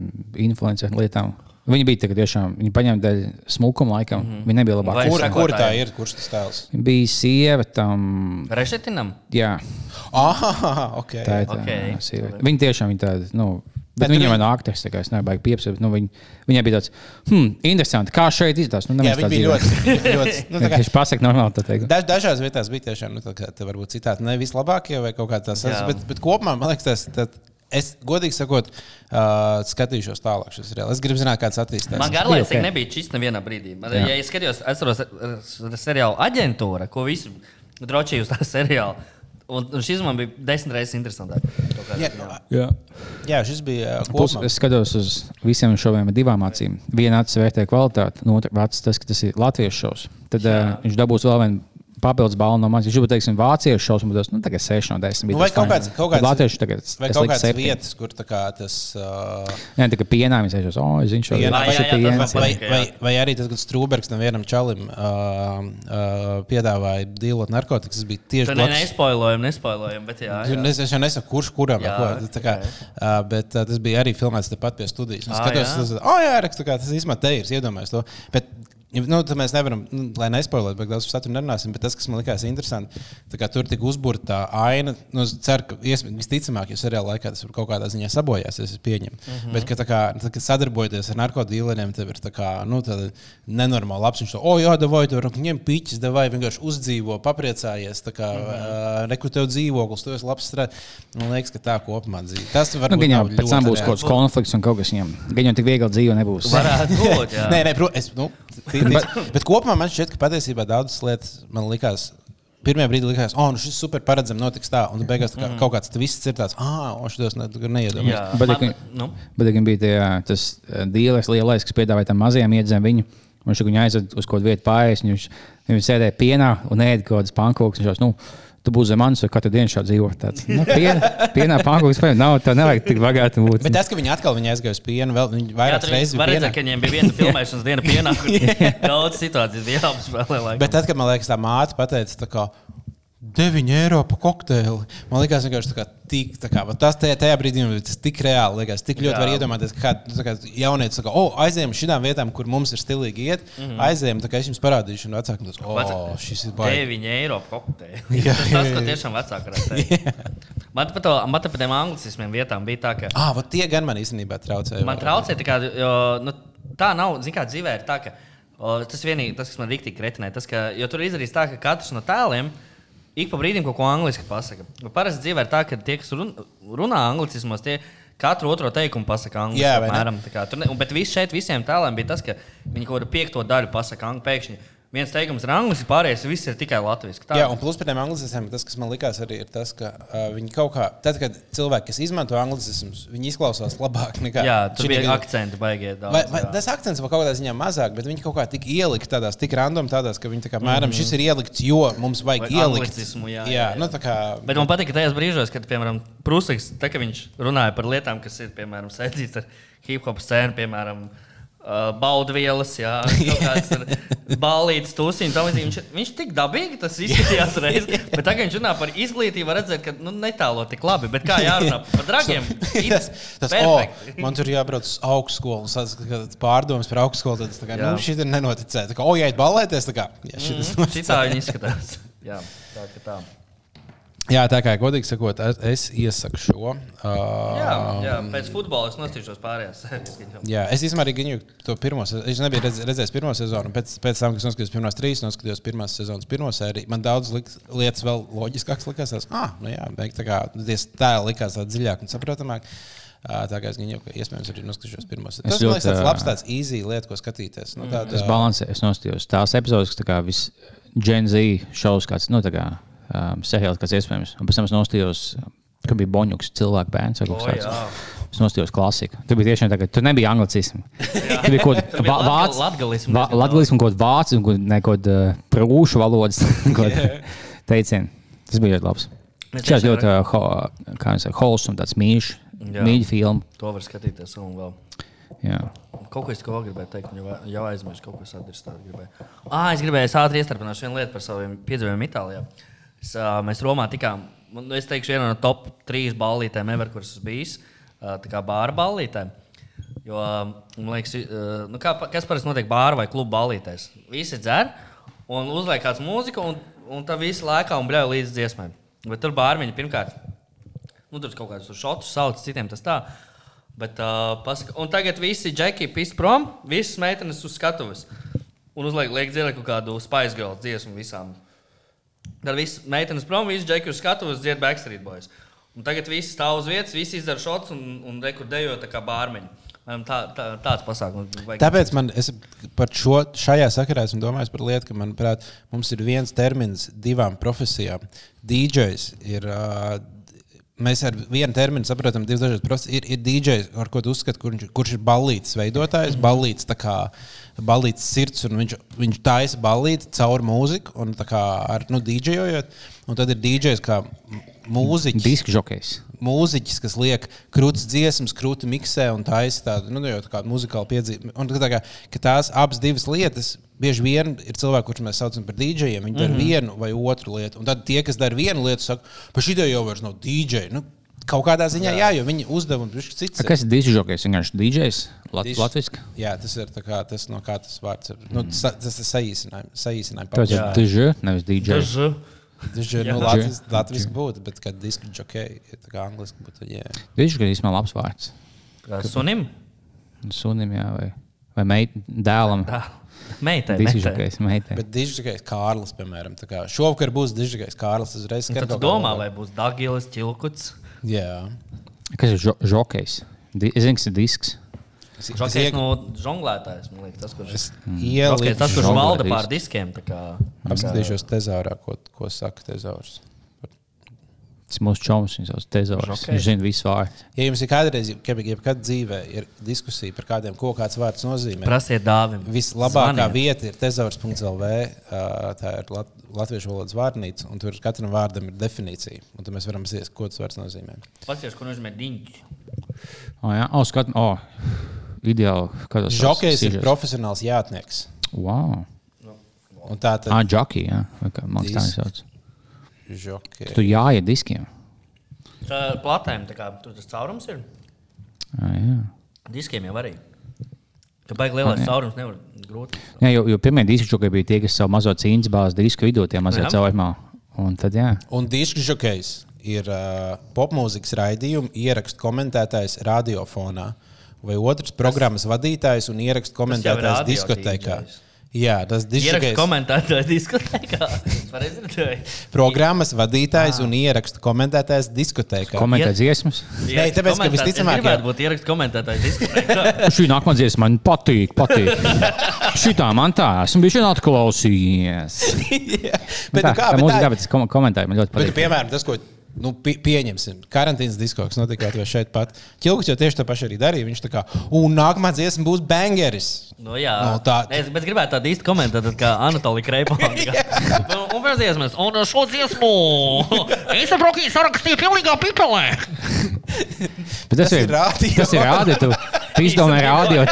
influenceriem lietām. Viņa bija tā, ka tiešām viņa paņēma dēļ smukuma laikam. Mm -hmm. Viņa nebija labāka. Vai- Kur, kur tā ir? Kurš tas tēls? Viņa bija sieva tam. Rešetinam? Jā, Ah, ok. tā ir tā Ok. sieviete. Viņa tiešām ir tāda. Nu, Bet Bet viņam viņa- ir nāktais, tā kā es nebaigi piepsēt. Nu, viņa, viņai bija tāds, hmm, interesanti, kā šeit izskatās. Nu, Jā, tā bija ļoti. ļoti nu, kā- Viņš pasaka normāli, tā teikt. Daž, dažās vietās bija tiešām, nu, tā kā te varbūt citādi ne vislabākie vai kaut kā tāds, bet, bet kopumā man liekas, tas. tas Es godīgi sakot, uh, skatīšos tālāk. Es gribu zināt, kāds attīstās. Man garlaicīgi ok. nebija šis nevienā brīdī. Man, ja es skatījos, atceros seriālu aģentūra, ko visi drošīgi uz tā seriāla. Un, un šis man bija desmit reizes interesantāk. Kādā Jā, ziņā. Jā. jā, šis bija uh, Plus, es skatos uz visiem šoviem ar divām acīm. Viena acis vērtē kvalitāti, no otras acis tas, ka tas ir latviešu šovs. Tad uh, viņš dabūs vēl vienu papildus balvu no manis. Viņš jau teiksim, vāciešu un tas nu, tagad 6 no 10. Nu, vai kaut kāds, kaut kāds, latviešu tagad vai es kaut septiņi. vietas, kur tā kā tas. Uh, Nē, tā kā pienā viņš sēžas, oh, es jā, tas man vai, vai, vai arī tas, kad Strūbergs tam vienam čalim uh, uh, piedāvāja dīlot narkotikas, tas bija tieši Tur ne, nespoilojam, nespoilojam, bet jā. Jā. Es, es jau nesaku, kurš kuram Jā, ir ko. Tā Kā, uh, bet uh, tas bija arī filmēts tepat pie studijas. Es skatos, tas, oh, jā, rakstu, kā, tas īstenībā te ir. es Iedomājos to. Bet, Nu, tad mēs nevaram, nu, lai nespoilētu, bet daudz par saturu nerunāsim. Bet tas, kas man likās interesanti, tā kā tur tika uzbūvēta tā aina, nu, es ceru, ka visticamāk, jo seriāla laikā tas kaut kādā ziņā sabojāsies, es pieņemu. Mm -hmm. Bet, ka, tā kā, tad, kad sadarbojoties ar narkotikas tev ir tā kā, nu, tāda nenormāla. Viņš to, oh, jā, davai, tur ņem piķis, davai, vienkārši uzdzīvo, papriecājies. Tā kā, mm -hmm. uh, nekur tev dzīvoklis, tu esi labs strādājis. Man liekas, ka tā kopumā dzīvo. Tas var Nu, būt jau nav pēc tam būs kaut kāds konflikts un kaut kas viņam. Jau tik viegli dzīve nebūs. Varētu būt. jā. Nē, nē, protams, nu, tī- bet kopumā man šķiet, ka patiesībā daudzas lietas man likās. Pirmajā brīdī likās, oh, nu šis super paredzams, notiks tā, un beigās tā kā, mm. kaut kāds twists ir tāds, ah, oh, šos ne, neiedomājos. Bet, man, nu, Bet viņam bija tie, tas dīlers lielais, kas piedāvāja tam mazajam iedzēm viņu. Viņš viņu aizveda uz kaut kādu vietu pārējais. Viņš, viņš sēdēja pienā un ēda kaut kādas pankūkas. Tu būsi zem manis, vai katru dienu šādi dzīvo. Tāds, nu, pienā, pienā pankūkas, vai nav, tev nevajag tik bagāti būt. Bet tas, ka viņi atkal viņa aizgāja uz pienu, vēl viņi vairākas reizes var redzēt, ka viņiem bija viena filmēšanas diena pienā, kur daudz situācijas bija jāapspēlē. Bet tad, kad man liekas, tā māte pateica, tā kā 9 eiro par kokteili, man liekas, vienkārši tā kā, tik, tā kā tas tajā, tajā brīdī man tas tik reāli liekas, tik ļoti Jā. var iedomāties, ka kāds nu, jaunietis saka, oh, aizējām uz šīm vietām, kur mums ir stilīgi iet, mm -hmm. aizējām, tā kā es jums parādīšu, un vecākiem tas, oh, Vecā- šis ir baigi. 9 eiro kokteili. Jā, Tas, tas, ko tiešām vecāki teikt. Man pat man par tiem anglicismiem vietām bija tā, ka. Ah, tie gan man īstenībā traucēja. Man traucē, tā, kā, jo, nu, tā nav. Zini, kā dzīvē ir tā, ka o, tas vienīgi, tas, kas man rīktīgi kretinē, tas, ka, jo tur izdarīts tā, ka katrs no tēliem ik pa brīdim kaut ko angliski pasaka. Bet Parasti dzīvē ir tā, ka tie, kas run, runā anglicismos, tie katru otro teikumu pasaka angliski. Jā, ne? apmēram, tā kā, tur ne, un, bet viss šeit visiem tēliem bija tas, ka viņi kaut kādu piekto daļu pasaka angliski. Viens teikums ir angliski, pārējais viss ir tikai latviešu. Jā, un plus par tiem anglicistiem, tas, kas man likās, arī ir tas, ka uh, viņi kaut kā, tad, kad cilvēki, kas izmanto anglicismus, viņi izklausās labāk nekā jā tur bija gadījumā. akcenti baigie. Daudz, Vai, vai tas akcents vēl kaut kādā ziņā mazāk, bet viņi kaut kā tik ielika tādās, tik random tādās, ka viņi tā kā mēram, mm -hmm. šis ir ielikts, jo mums vajag Vai ielikt. jā, jā, jā. Nu, kā. Bet man patīk, ka tajos brīžos, kad, piemēram, Prūsakas, tā, ka viņš runāja par lietām, kas ir, piemēram, saistītas ar hip hop scēnu, piemēram, uh, baudvielas, jā, balītas, tūsiņš, tam līdzīgi. Viņš, viņš tik dabīgi tas izskatījās reiz, bet tagad viņš runā par izglītību, redzēt, ka, nu, netālo tik labi, bet kā jārunā par dragiem? Tas, tas, oh, man tur jābrauc uz augstskolu, un tas pārdomas par augstskolu. Tad, kā, Jā. nu, šī ir nenoticēta. Kā, oh, jāiet balēties, tā kā, jā, šitas Mm, Šitā viņi izskatās. Jā, tā kā tā. Jā, tā kā godīgi sakot, es, es iesaku šo. Uh, Jā, jā, pēc futbola es nostīšos pārējās sērijas. Jā, es īstenībā arī viņu to pirmo sezonu, es nebiju redz, redzējis pirmo sezonu, un pēc, pēc tam, kad es noskatījos pirmās trīs, noskatījos pirmās sezonas pirmo sēriju. Man daudz liks, lietas vēl loģiskākas likās. tās, Ah, nu jā, beig, tā kā tie tēli likās tādi dziļāki un saprotamāki. Ā, Tā kā es viņu iespējams arī noskatīšos pirmos. Tas man ļoti, liekas, tāds ā, labs, tāds easy lieta, ko skatīties. Nu, tāda, Tas balansē, es nostājos tās epizodes, kas tā kā viss Gen Z šovs, kāds, nu, tā kā um, seriāls, kāds iespējams. Un pēc tam es nostājos, ka bija Boņuks, cilvēku bērns vai kaut O, kas jā. tāds. Es nostājos klasiku. Tur bija tiešām tā, ka tur nebija anglicismu. Tur bija kaut kāda latgalismu diezgan Latvijas kāda vācu un kaut- kāda uh, prūšu valodas teiciena. Tas bija ļoti Šis tiešām ļoti, uh, ho- kā jau teicu, wholesome, tāds mīļš, mīļš filma. To var skatīties un vēl. Jā. kaut ko es ko gribēju teikt, jau, aizmirsu kaut ko sadarīt. Gribēju. Ah, es gribēju es ātri iestarpināt vienu lietu par saviem piedzīvojumiem Itālijā. Es, mēs Romā tikām, nu, es teikšu, viena no top trīs ballītēm, ever, kuras esmu bijis. Tā kā bāra ballītēm. Jo, man liekas, nu, kā, kas parasti notiek bāra vai kluba ballītēs? Visi dzer un uzliek kādu mūziku, un, un tā visi lēkā un bļauj līdz dziesmai. Bet tur bārmiņi pirmkārt Nu, tur kaut kādus šotus sauc, citiem tas tā. Bet, uh, pasaka, un tagad visi džeki pīs prom, visas meitenes uz skatuves. Un uzliek liek dzirdēt kaut kādu Girls dziesmu visām. Tad viss meitenes prom, visi džeki uz skatuves dzied Backstreet Boys. Un tagad visi stāv uz vietas, visi izdara šotus un, un rekordējo tā kā bārmeņi. Tā, tā, tāds pasākums. Tāpēc man par šo šajā sakarā esmu domājis par lietu, ka, manuprāt, mums ir viens termins divām profesijām. DJs ir. Uh, Mēs ar vienu terminu saprotam, divas dažādas profesijas. Ir, ir DJs, ar ko tu uzskati, kurš, kurš ir ballītes veidotājs, ballītes, tā kā ballītes sirds, un viņš, viņš taisa ballīti caur mūziku, un tā kā ar nu, DJojot. Un tad ir DJs kā mūziķis Diska žokejs. mūziķis, kas liek krūtis dziesmas, krūti miksē un taisa tādu nu, jau tā kā muzikālu piedzīvojumu. Un tā kā, tās abas divas lietas, bieži vien ir cilvēki, kurus mēs saucam par dīdžejiem, viņi dara mm -hmm. vienu vai otru lietu. Un tad tie, kas dara vienu lietu, saka, pa šī jau vairs nav dīdžeji. Nu, kaut kādā ziņā, jā, jā jo viņi uzdevumi ir cits. A, Kas ir žokejs? Vienkārši Dis- Latvijas. Jā, tas ir tā kā, tas, no kā tas vārds ir. Nu, tas, tas ir saīsinājums. saīsinājums. Tas ir DJ, nevis. Tas ir nu, Latvijas, Latvijas būtu, bet kad diski jockey ir tā kā angliski būtu. Jā. Žokejs ir labs vārds. Kā Sunim? Sunim, jā, vai, vai meit, dēlam. Tā. Meitai. Diska meitai. Bet dižģīgais Kārlis, piemēram, tā kā šovakar būs dižģīgais Kārlis. Uzreiz tu kaut kādā domā, vai būs Dagilis, Čilkuts. Jā. Kas ir žo- žokejs? Es zinu, kas ir disks. Žokejs iek- no žonglētājs, man liekas, tas, kurš Žokejs, ieliku, tas, kurš valda pār diskiem. tā kā- apskatīšos tezaurā, ko, ko saka tezaurs. Tas ir mūsu čoms, viņš sauc Tezors. Žokejs. Viņš zina visu vārdu. Ja jums ir kādreiz, jeb, jebkad dzīvē, ir diskusija par kādiem, ko kāds vārds nozīmē, Prasiet dāvim. vislabākā Zvaniet. vieta ir tezaurs.lv. Tā ir lat, latviešu valodas vārnīca, un tur katram vārdam ir definīcija. Un tad mēs varam zināt, ko tas vārds nozīmē. Paskatieties, ko nozīmē diņķi. O, jā, o, skat, o, ideāli. Kā tas sauc? Žokejs ir profesionāls jātnieks. Wow. Un tā tad Ah, jockey, jā. Kā, viņš sauc. Žokej. Tu jāiet diskiem. Tā platēm, tā kā tur tas caurums ir. Ah, jā. Diskiem jau arī. Ka baigi lielais caurums nevar grūti. Jā, jo, jo pirmie diski žokai bija tie, kas savu mazo cīņas bāzi disku vidū, tie mazie caurumā. Un tad, jā. Un disks žokejs ir uh, popmūzikas raidījuma ierakstu komentētājs radiofonā. Vai otrs programmas vadītājs un ierakstu komentētājs radio diskotēkā. Jā, tas Ierakstu diskotēkais. komentētāju diskotēkā. Programmas vadītājs un ierakstu komentētājs diskotēkā. Komentēt dziesmas. Nē, tāpēc, ka visticamāk, Es gribētu būt ierakstu komentētāju diskotēkā. Šī nākamā dziesma man patīk, patīk. Šitā man tā, esmu bijis atklausījies. Bet, tā, nu kā, tā bet mūzika, tā- bet tas kom- komentāri man ļoti Bet, patīk. piemēram, tas, ko nu, pie, pieņemsim, karantīnas disko, kas notika Latvijā šeit pat. Ķilks jau tieši to pašu arī darīja. Viņš tā kā, un nākamā dziesma būs bangeris. Nu, jā, Nu, tā- es, bet gribētu tādu īstu komentāru, kā Anatolija Kreipona. Un pirms dziesmas, un šo dziesmu es ar Brokiju sarakstīju pilnīgā pipelē. Bet tas, Tas ir radio. Tas ir rādio. Tu, tu izdomāji rādio.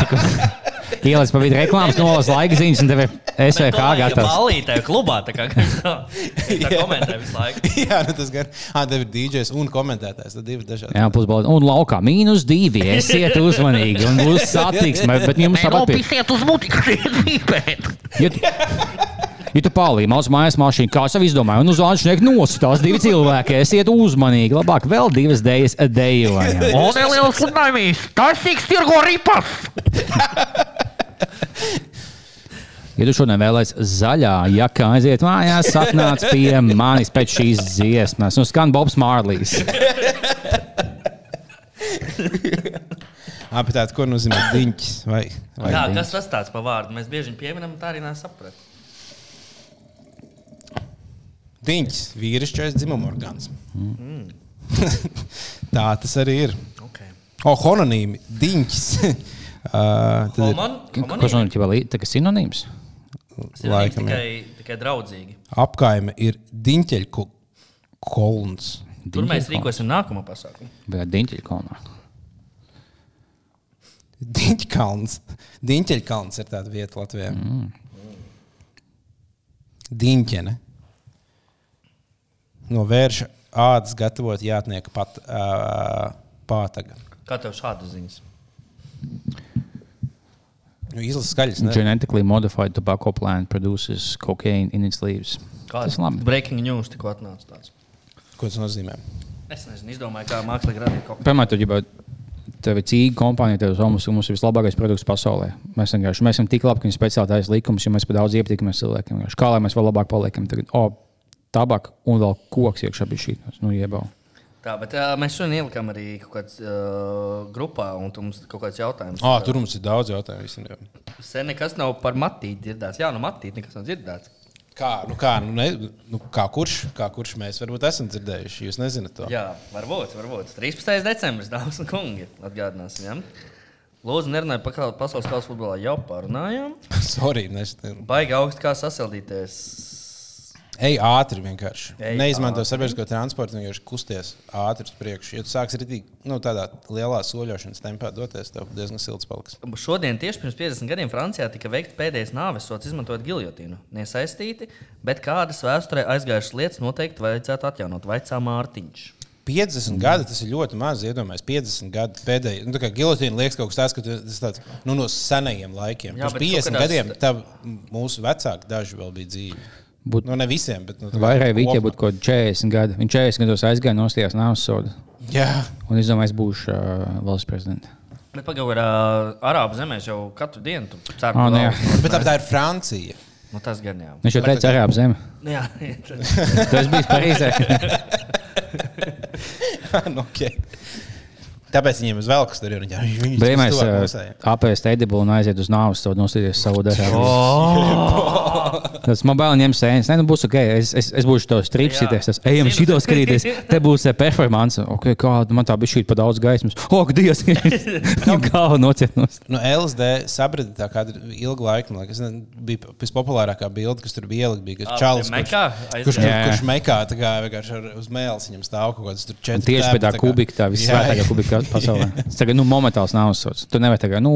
Ielaic pa vidu reklāmas, nolas laika ziņas, un tev ir SVH gatavs. Balītē, klubā, tā kā tā, tā komentē visu laiku. Jā, nu tas gan. Ah, tev ir DJs un komentētājs. Tad divi dažādi. Jā, pusbalā. Un laukā mīnus divi. Esiet uzmanīgi. Un būs satiksme. Bet jums tāpat pie. pisiet uz pīpēt. Ja tu, pārlīji mazu mājas mašīnu, kā jau izdomāji, un uz Latvijas nosūtās divi cilvēki, esiet uzmanīgi. Labāk vēl divas dēļas dejojam. Un neliels sludinājums, taisīgs tirgo ripas. Ja tu šodien vēlēsies zaļā, ja kā aiziet mājās, atnāc pie manis pēc šīs dziesmas. Nu, skan Bobs Mārlīs. Ah, bet tāds, ko nozīmē diņķis? Vai, vai Jā, diņķis? kas tas tāds par vārdu? Mēs bieži vien pieminam, tā arī nesaprotam. Diņķis, vīrišķais dzimuma orgāns. Mm. Tā tas arī ir. Okay. O, hononīmi, diņķis. uh, Holman, Kas man ir sinonīms? laikam, tikai, tikai draudzīgi. apkaime ir diņķeļu kolons. Tur mēs rīkosim nākamo pasākumu. Vai diņķiļa kolonā? Diņķkalns. Diņķeļkalns ir tāda vieta Latvijā. Mm. Diņķene. No vērša ādas gatavot jātnieka pat uh, pātaga. Kā tev šādas ziņas? Nu, Izlases skaļas. Ne? Genetically modified tobacco plant produces cocaine in its leaves. Tas ir labi. Breaking news tikko atnāca tāds. Ko tas nozīmē? Es nezinu, izdomāju, kā mākslīgi radīt kaut ko. Piemēram, tev ir cīņa kompānija, tev mums, mums ir vislabākais produkts pasaulē. Mēs vienkārši mēs esam tik labi, ka viņi speciāli taisa likumus, jo mēs par daudz iepatīkamies cilvēkiem. Kā lai mēs vēl labāk paliekam? Tagad, o, tabaka un vēl koks iekšā bija šī. Nu, iebau. Tā, bet uh, mēs šodien ielikām arī kaut kādā uh, grupā, un tu mums kaut kāds jautājums. Ah, tur mums ir daudz jautājumu. īstenībā. Sen nekas nav par matīti dzirdēts. Jā, no matīti nekas nav dzirdēts. Kā, nu kā, nu ne, nu kā, kurš, kā kurš mēs varbūt esam dzirdējuši? Jūs nezināt to. Jā, varbūt, varbūt. 13. decembris, dāmas un kungi, atgādināsim. Ja? Lūdzu, nerunājiet par pasaules kausa futbolā. Jau parunājām. Sorry, nes, Baigi augstu kā sasildīties. Ej ātri vienkārši. Ej Neizmanto sabiedrisko transportu, vienkārši kusties ātri uz priekšu. Ja tu sāksi ritīgi, nu, tādā lielā soļošanas tempā doties, tev diezgan silts paliks. Šodien, tieši pirms 50 gadiem, Francijā tika veikts pēdējais nāves sots, izmantojot giljotīnu. Nesaistīti, bet kādas vēsturē aizgājušas lietas noteikti vajadzētu atjaunot. Vaicā Mārtiņš. 50 mm. gadi tas ir ļoti maz. Iedomājieties, 50 gadi pēdējie. Nu, tā gilotīna liekas kaut kas tāds, ka tas tāds, nu, no senajiem laikiem. Jā, bet 50 kaut kādās- gadiem tav, mūsu vecāki daži vēl bija dzīvi. Būt- Nu, ne visiem, bet nu, Vai arī Vīķē būtu kaut kādi 40 gadi. Viņš 40 gados aizgāja nostājās nāves sodu Jā, un izdomāja, es būšu uh, valsts prezidents. Bet pagaidām, uh, Arābu zemēs jau katru dienu tu cer, Ā, ka nu jā. lauks. bet tā, ir Francija. Nu, tas gan jā. Viņš jau teica, arī ap zemi. jā Tas bija Parīzē. nu, okay. Tāpēc viņiem uz velkas tur ir. Mūsējiem. apēst edibu un aiziet uz nāves sodu nostājās savu darbu. Tas man bail ņemt sēnes. Nē, nu būs ok. Es, es, es būšu tos tripsities. Tas ejam šito skatīties. Te būs performance. Ok, kā man tā bija šī pa daudz gaismas. Ok, Dievs! Galva nocietinās. Nu, LSD sabrada tā kādu ilgu laiku. Man liekas, ne, bija vispopulārākā bilde, kas tur bija ielikt. Bija Mekā kurš, kurš, kurš mekā tā kā vienkārši uz mēles viņam stāv kaut kāds tur četri. tieši pie tā kubika, tā visvētākā Jā, kubika pasaulē. Tas tagad, nu, momentāls nav uzsvars. Tu nevari tagad, nu,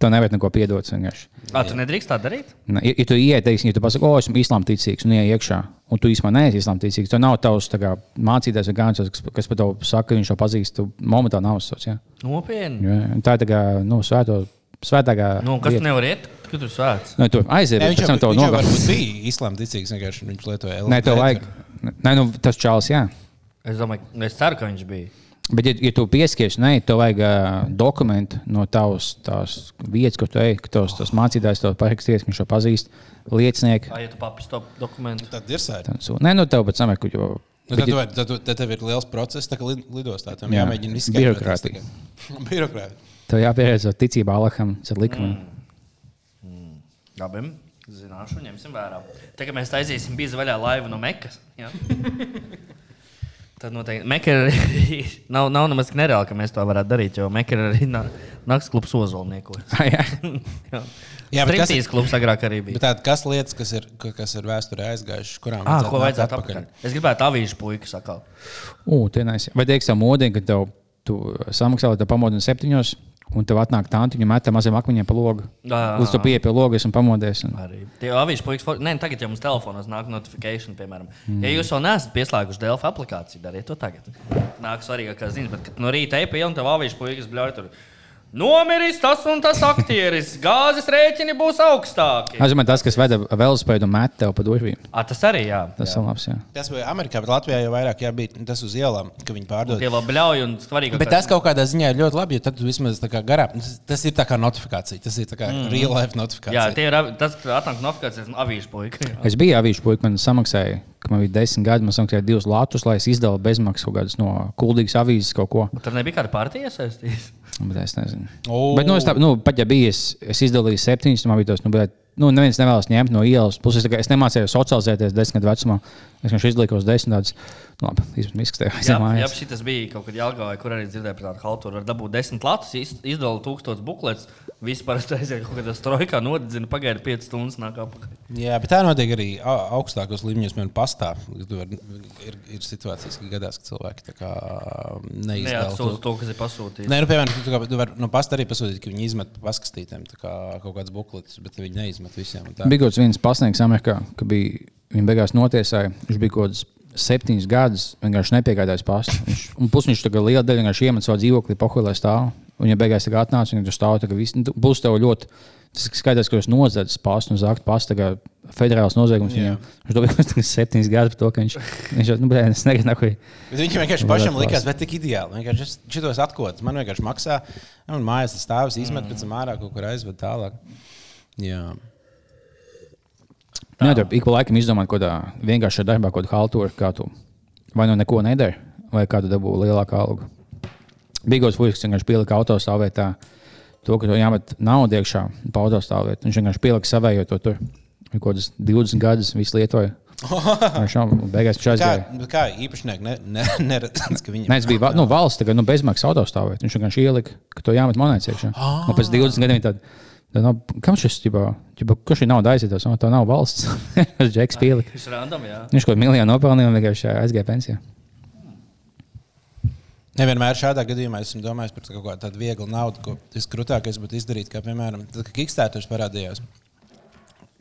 tu nevari neko piedot vienkārši. Ah, tu nedrīkst tā darīt? Ne, Ja, ja tu ienāc, teiksim, ja tu pasaki, o, esmu islāma ticīgs, un ienāc iekšā, un tu īstenībā neesi islāma ticīgs, tad nav tavs kā, mācītājs vai gājējs, kas, kas par tevi saka, ka viņš jau pazīst, tu momentāli nav uzsvars. Ja? Nopietni. Un Tā ir tā kā, nu, svēto, svētākā. Nu, kas vieta. tu nevar iet? Kur tu svēts? Nu, tu aiziet, viņš jau, tam tev viņš bija islāma ticīgs. Vienkārši viņš lietoja LSD. Nē, tev vajag. Nē, nu, tas čāls, jā. Es domāju, es ceru, ka viņš bija. Bet, ja, ja tu pieskies, nē, tev vajag uh, dokumentu no tavas tās vietas, kur tu ej, ka tavs tas mācītājs tev parakstījies, ka viņš to pazīst, liecinieki. Ai, ja tu papis to dokumentu. Tad ir sēde. Nē, nu tev pēc tam kaut ko. Nu, tad, tad, tad, tad tev ir liels process, tā kā lid- lidostā. Tam Jā. jāmēģina viss Birokrātija. Birokrātija. Tev jāpierādz ar ticību Alaham, tas ir likumam. Labi, zināšu, ņemsim vērā. Tagad mēs taisīsim bīzu vaļā laivu no Mekas. Tad noteikti Meka ir arī. Nav, nav nemaz tik nereāli, ka mēs to varētu darīt, jo Meka ir arī na- nakts klubs ozolniekos. Ah, jā. Jā, bet kas ir- klubs agrāk arī bija. Bet tādas kas lietas, kas ir, ka- kas ir vēsturē aizgājušas, kurām Ah, ko nākt vajadzētu atpakaļ? Es gribētu avīžu puiku sakāt. U, tie nais. Vai teiksim, modīgi, ka tev tu samaksā, lai tev pamodina septiņos, un tev atnāk tāntiņa metā maziem akmeņiem pa logu. Jā. Līdz tu pieeji pie logas un pamodies. Un... Arī. Tie avīžu puikas, for... nē, tagad jau mums telefonos nāk notifikācija, piemēram. Mm. Ja jūs vēl neesat pieslēguši Delfa aplikāciju, dariet to tagad. Nāk svarīgākās ziņas, bet no rīta ej pie un tev avīžu puikas bļauj tur. Nomiris tas un tas aktieris. Gāzes rēķini būs augstāki. Es domāju, tas, kas veda velospēdu un met tev pa durvīm. A, tas arī jā. Tas ir labs. Jā. Tas bija Amerikā, bet Latvijā jau vairāk jābūt tas uz ielām, ka viņi pārdod. Tie vēl bļauj un svarīgi. Bet tas kaut kādā ziņā ir ļoti labi, jo tad tu vismaz tā kā garā. Tas, tas ir tā kā notifikācija, tas ir tā kā mm. real life Jā, notifikācija. tie ir tas, kas atnāk notifikācijas no avīžu puikas. Es biju avīžs puika, man samaksāja, ka man bija desmit gadi, man samaksāja divus latus, lai es izdalu bezmaksas kaut kādas no kuldīgas avīzes kaut ko. Tur nebija kāda partija iesaistīta. Bet es nezinu. O. Bet, nu, es tā, nu, pat ja bija, es, es izdalīju septiņus, man bija tas, nu, bet nu, neviens nevēlas ņemt no ielas. Plus, es, kā- es nemācījos socializēties desmit gadu vecumā. Es vienkārši izlikos desmit gadus. Nu, labi, izskatījās, Jā, ka jā šis bija kaut kad Jālgavā, kur arī dzirdēju par tādu halturu. Var dabūt desmit latus, iz- izdala tūkstotis buklets. Parasti aiziet kaut kādā strojkā, nodedzina, pagaida 5 stundas, nāk apakaļ. Jā, bet tā notiek arī au- augstākos līmeņos. Man pastāv. Ir, ir situācijas, kad gadās, ka cilvēki tā kā neizdala. to- to, kas ir pasūtīts. Nē, nu, piemēram, tu, tu, tu vari no pasta arī pasūtīt, ka viņi izmet pa paskastītēm tā kā kaut kādas bukletes, bet viņi neizmet visiem. tā. Bija kaut kāds viens pasniegs Amerikā, ka bija, viņa beigās notiesāja. Viņš bija kaut kāds septiņus gadus vienkārši nepiegādājis pastu. Plus viņš tagad liela daļa vienkārši iemet savu dzīvokli, pohulē stāv. Un viņa beigās tagad atnāca, viņa tur stāv. tagad viss- nu, Būs tev ļoti. Tas skaidrs, ka jūs nodzērat pastu zakt pastu. tā kā Federāls noziegums viņam. Viņš to bija septiņus gadus par to, ka viņš. Viņš nu, blē, es negribu neko. Viņam vienkārši pašam likās, bet tik ideāli. Vienkārši šitos atkodas. Man vienkārši maksā, un mājās tas stāvs izmet pēc tam ārā kaut kur aizved tālāk. Jā. Nē, tur ik pa laikam izdomāt kaut kādā vienkāršā darbā, kādu haltūru, kā tu vai nu neko nedari, vai kā tu dabū lielāku algu. Kas, kas vienkārši pielika autostāvvietā. To, ka tev jāmet naudu iekšā, pa autostāvvietu. Viņš vienkārši pielika savējo to tur. Kaut kādas 20 gadus visu lietoja. Jau beigās viņš Kā, aizgāja. bet kā īpašnieki ne, ne, neredz, ka viņam Nē, tas bija nu, valsts tagad, nu, bezmaksas autostāvvieta. Viņš vienkārši ielika, ka to jāmet monētas iekšā. Un pēc 20 gadiem tad, tad no, kam šis, ģibā, ģibā, kurš ir nauda aizietos? No, tā nav valsts. Tas Džeks pielika. Tas ir random, jā. Viņš kaut miljonu nopelnīja un vienkārši aizgāja pensijā. Nevienmēr šādā gadījumā esmu domājis par kaut kādu tādu vieglu naudu, ko visgrūtākais būtu izdarīt. Kā piemēram, tad, kad Kickstarter parādījās,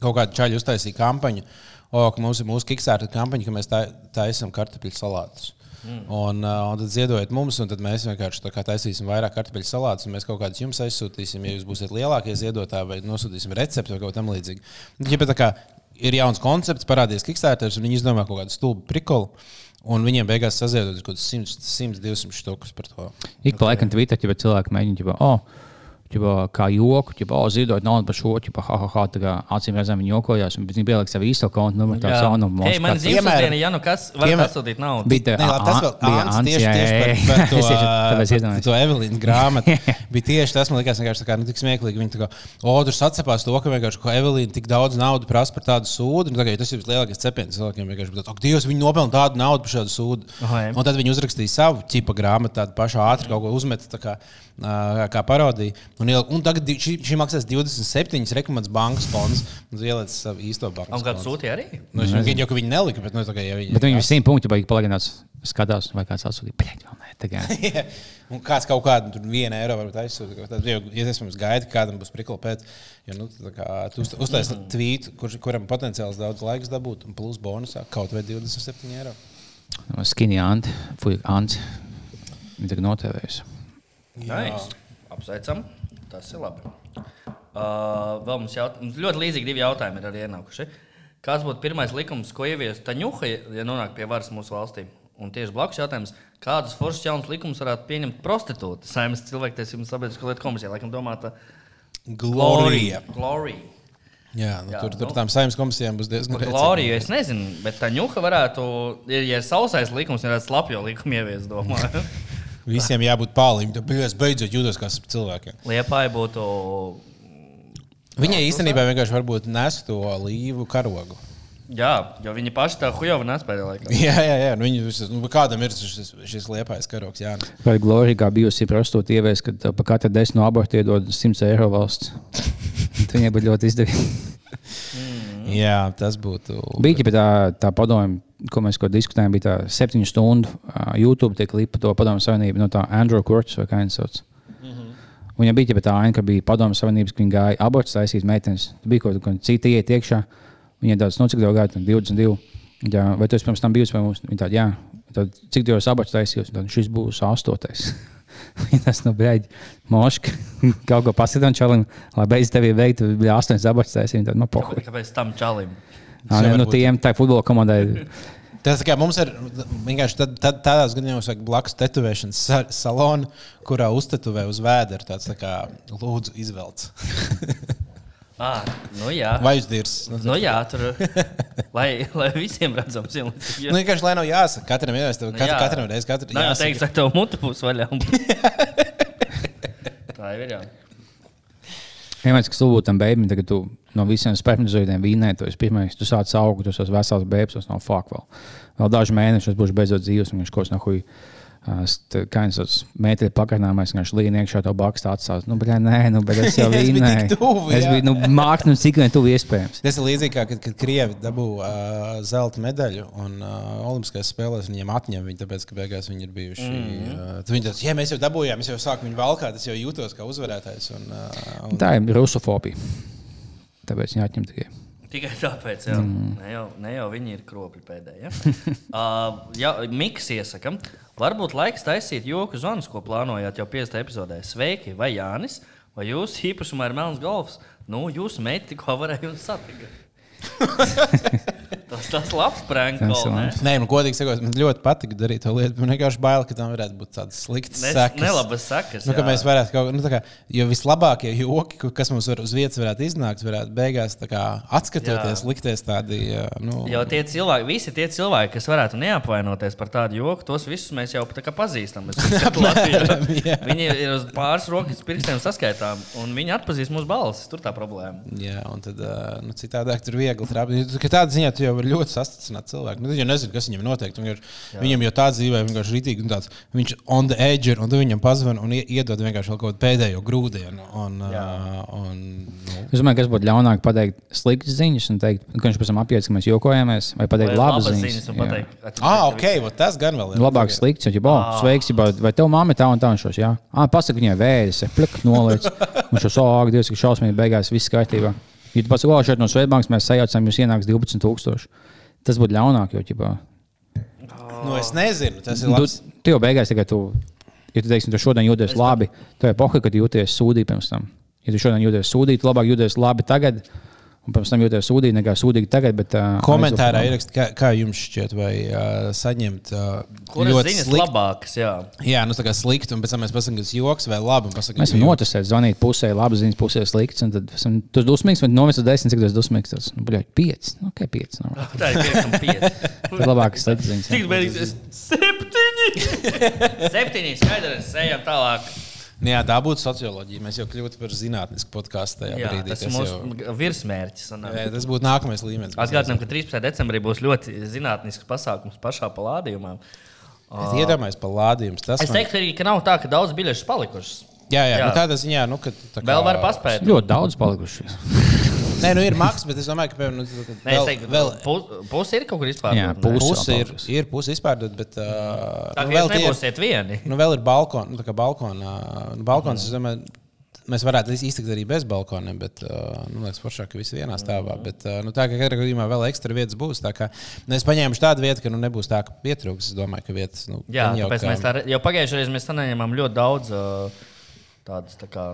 kaut kāda čaļa uztaisīja kampaņu, o, ka mums ir mūsu Kickstarter kampaņa, ka mēs tā- taisām kartupeļu salātus. Mm. Un, uh, un tad ziedojiet mums, un tad mēs vienkārši tā kā taisīsim vairāk kartupeļu salātus, un mēs kaut kādus jums aizsūtīsim, ja jūs būsiet lielākie ziedotāji, vai nosūtīsim recepti vai kaut ko tamlīdzīgu. Ja tā kā ir jauns koncepts, parādījies Kickstarter, un viņi izdomā kaut kādu stulbu prikolu. Un viņiem beigās saziedot kaut kādas 100, 100, 200 štukas par to. Ik pa laikam Twitter, ja cilvēki mēģina, ģipa, oh, ģipa, kā joku, ja oh, ziedot naudu par šo, ja ha, ha, ha, tā kā acīm redzam, viņi jokojās, un viņi pielika savu īsto kontu numuru. Tā jau nav Hei, man diena, ja nu kas var pasūtīt naudu. Bija tā, Nē, labi, tas vēl bija Ants tieši, tieši par, par to, tāpēc par iedomājos. to Evelīnas grāmatu. bija tieši tas, man liekas, vienkārši tā kā, nu, tik smieklīgi. Viņi tā kā, o, tur sacepās to, ka vienkārši ko Evelīna tik daudz naudas prasa par tādu sūdu. Nu, tā kā, tas ir vislielākais cepiens cilvēkiem. Vienkārši, bet, ak, Dievs, viņi nopelna tādu naudu par šādu sūdu. Un tad viņi uzrakstīja savu čipa grāmatu, tādu pašu ātru kaut ko uzmet. tā Kā, kā parodija. Un, iel- un tagad šī, šī maksās 27 rekomendācijas bankas fonds. Un ieliec savu īsto bankas Un kāds sūtīja arī? Nu, es jau, ka viņi nelika, bet, nu, tā ja viņi, Bet viņi simt punktu baigi palielināt. Skatās, vai kāds atsūtīja. Bļaļ, vēl nē, tagad. Jā. Un kāds kaut kādu tur vienu eiro varbūt aizsūta. Tad jau iespējams gaida, kādam būs prikla pēc. Jo, nu, uz- uztaisīji mm. tvītu, kur, kuram potenciāls daudz laiks dabūt, un plus bonusā kaut vai 27 eiro. Skinny Anti, Fuck Anti. Viņa tagad notevējusi. Nice. Apsveicam. Tas ir labi. Uh, vēl mums jaut... ļoti līdzīgi divi jautājumi ir arī ienākuši. Kāds būtu pirmais likums, ko ievies Taņuha, ja nonāk pie varas mūsu valstī? Un tieši blakus jautājums, kādus foršus jaunus likumus varētu pieņemt prostitūti? Saimnes cilvēktiesību un sabiedrisko lietu komisija, laikam domāta Glorija. Glorija. Jā, nu, Jā, tur, tur nu. tām saimnes komisijām būs diezgan Par rēcīgi. Gloriju es nezinu, bet Taņuha varētu, ja ja ir sausais likums, varētu slapjo likumu ievies, domāju. Visiem jābūt. Tad es beidzot jūtos kā cilvēkiem. Liepāja būtu. Viņai īstenībā vienkārši varbūt nes to līvu karogu. Jā, jo viņi paši tā hujovi nespēja laikam. Jā, jā, jā. Nu, viņi, nu, kādam ir šis, šis liepais karogs? Jā, Vai Glorija kā bijusi prostitūta ievies, ka tev pa katru desmit no abortu iedod 100 eiro valsts? Viņai būtu ļoti izdevīgi. jā tas būtu. Bija jau tā, tā padoma, ko mēs ko diskutējām, bija tā septiņu stundu uh, YouTube tiek lipa to padomu savienību no tā Andrew Kurts vai kā viņš sauc. Viņam bija tā aina, ka bija padomu savienības, ka viņi gāja abortus taisīt meitenes. Tur bija kaut kāda cita iet iekšā. Viņai tāds, nu, cik tev gāja, tad 22. Jā, vai tu esi pirms tam bijusi pie mums? Viņa tāda, jā. Tad, cik ir abortus taisījusi? Tad šis būs astotais. Tas nu, brīdi, moška, kaut ko pasitām čalim, lai beidz tevi veiktu, bija astoņas abortus taisīt. Tad, nu, pohu. Kāpēc tam čalim? Ā, nē, Nu, tiem tā futbola komandai. Tas kā mums ir vienkārši tad, tad, tādās gadījumos, kad blakus tetovēšanas sa- salona, kurā uztetuvē uz vēdera, tāds tā kā lūdzu izvelc. Ah, nu jā. Vai uz dirs? Nu, Nu jā, tur lai, lai visiem redzams, ir. nu, vienkārši, lai nav jāsaka, katram ir jāsaka, katru, katram reiz, Nē, jau teiks, jāsaka. ka tev mutu būs vaļā. Tā jau ir. Jā. Vienmēr, kas tuvu tam bērnam, tagad tu no visiem spermatozoīdiem vīnē, tu esi pirmais, tu sāc augt, tu esi vesels bērns, tas nav fuck vēl. Vēl daži mēneši, tas būs beidzot dzīves, un viņš kaut ko no huija. Kā viņš sauc, mēteļa pakarnāmais, viņš līnija iekšā to bakstu atstās. Nu, bet nē, nu, bet es jau Es biju tuvu, Es biju, nu, mākslinieks, nu, cik vien tuvu iespējams. Tas ir līdzīgi kā kad, kad Krievi dabū uh, zelta medaļu un uh, Olimpiskajās spēlēs viņiem atņem viņu, tāpēc ka beigās viņi ir bijuši. Mm. Uh, viņi teica, ja mēs jau dabūjām, es jau sāku viņu valkāt, es jau jūtos kā uzvarētājs. Un, uh, un, Tā ir rusofobija. Tāpēc viņi atņem tikai. Tikai tāpēc, jā. Mm. Ne, jau, ne jau viņi ir kropļi pēdējie. Ja? uh, jā, Mikls iesaka, varbūt laiks taisīt joku zonas, ko plānojāt jau 50. epizodē. Sveiki, vai Jānis, vai jūsu īpašumā ir melns golfs? Nu, jūsu meita tikko varēja jums satikt. tas tas labs pranks. Nē, nu, godīgi sakot, man ļoti patīk darīt to lietu. Man vienkārši bail, ka tam varētu būt tādas sliktas sekas. Nelabas sekas. Nu, ka jā. mēs varētu kaut nu, tā kā, jo vislabākie joki, kas mums var uz vietas varētu iznākt, varētu beigās tā kā, atskatoties, Jā. likties tādi. Nu, Jo tie cilvēki, visi tie cilvēki, kas varētu neapvainoties par tādu joku, tos visus mēs jau tā kā pazīstam. Mēs visi Latvijā. jā. Viņi ir uz pāris rokas pirkstiem saskaitām, un viņi atpazīst mūsu balsis. Tur tā problēma. Jā, un tad nu, citādāk tur viegli trāpīt. Tādā ziņā tu jau vari ļoti sastacināt cilvēku. Nu, tu jau nezini, kas viņam notiek. Vienkārši- Viņam jau tā dzīvē vienkārši rītīgi, un tāds, viņš on the edge ir, un tu viņam pazvan un ie- iedod vienkārši kaut kādu pēdējo grūdienu. Un, ā, un, nu, Es domāju, kas būtu ļaunāk pateikt sliktas ziņas un teikt, ka viņš pēc tam apjēdz, ka mēs jokojamies, vai pateikt labas labas ziņas. un Jā. pateikt, "A, tu ah, ok, vot tas gan vēl ir. Labāk slikts, jo, ja, oh, sveiks, ja, vai tev mamma tā un tā un šos, jā. Ah, pasaka viņai vējas, plik, noliec. Un šo sāgu, Dievs, ka šausmīgi beigās viss kārtībā. Ja tu pats šeit no Svetbankas mēs sajaucam, jūs ienāks 12,000. Tas būtu ļaunāk, jo, ķipā, Nu, es nezinu, tas ir tu, labs. tu jau beigās tikai tu, ja tu teiksim, tu šodien jūties labi, tev ir poha, ka tu jūties sūdīgi pirms tam. Ja tu šodien jūties sūdīgi, tu labāk jūties labi tagad, un pēc tam jūties sūdīgi nekā sūdīgi tagad. Bet, uh, Komentārā ierakstīt, kā, kā jums šķiet, vai uh, saņemt uh, ļoti ziņas sliktu. labākas? Jā. Jā, nu tā kā slikti, un pēc tam mēs pasakām, ka tas joks vai labi. un pasakām, Mēs joks. noticēt, zvanīt pusē, labi ziņas, pusē slikts. un Tad esam, tu esi dusmīgs, vai novis uz desmit, cik esi dusmīgs. Tas nu, bļauj, pieci. Nu, ok, pieci. Nav. Tā ir 5,5. Tad labāk slikts ziņas. Cik bērns? Septiņi! Septiņi, skaidrs, ejam tālāk. Nu Jā, tā būtu socioloģija. Mēs jau kļūtu par zinātnisku podkāstu tajā Jā, brīdī. tas ir jau- mūsu virsmērķis. un, Jā, tas būtu nākamais līmenis. Atgādinām, ka 13. decembrī būs ļoti zinātnisks pasākums pašā palādījumā. Es iedomājos par lādījumu. Tas Es man- teiktu, arī, ka nav tā, ka daudz biļešu palikušas. Jā, jā, Jā. Nu, tādā ziņā, nu, ka. tā kā- Vēl var paspēt. Ļoti daudz palikuši. Nē, nu ir maks, bet es domāju, ka piemēram, nu, Nē, vēl, teiktu, vēl pu- pusi ir kaut kur. Jā, pusi. puse ir, ir puse izpārdot, bet uh, Tā nu, vēl nebūsiet vieni. Nu, vēl ir balkons, nu, tā kā balkonā. Nu, balkons, es domāju, mēs varētu iztikt arī bez balkoniem, bet, uh, nu, liekas, foršāk, ka visi vienā stāvā. Bet, uh, nu, tā kā katrā gadījumā vēl ekstra vietas būs. Tā kā nu, es paņēmu tādu vietu, ka nu, nebūs tā, ka pietrūks. Es domāju, ka vietas, nu, Jā, gan tāpēc kā- mēs tā, jau pagājušajā reizē mēs saņēmām ļoti daudz uh, tādas tā kā,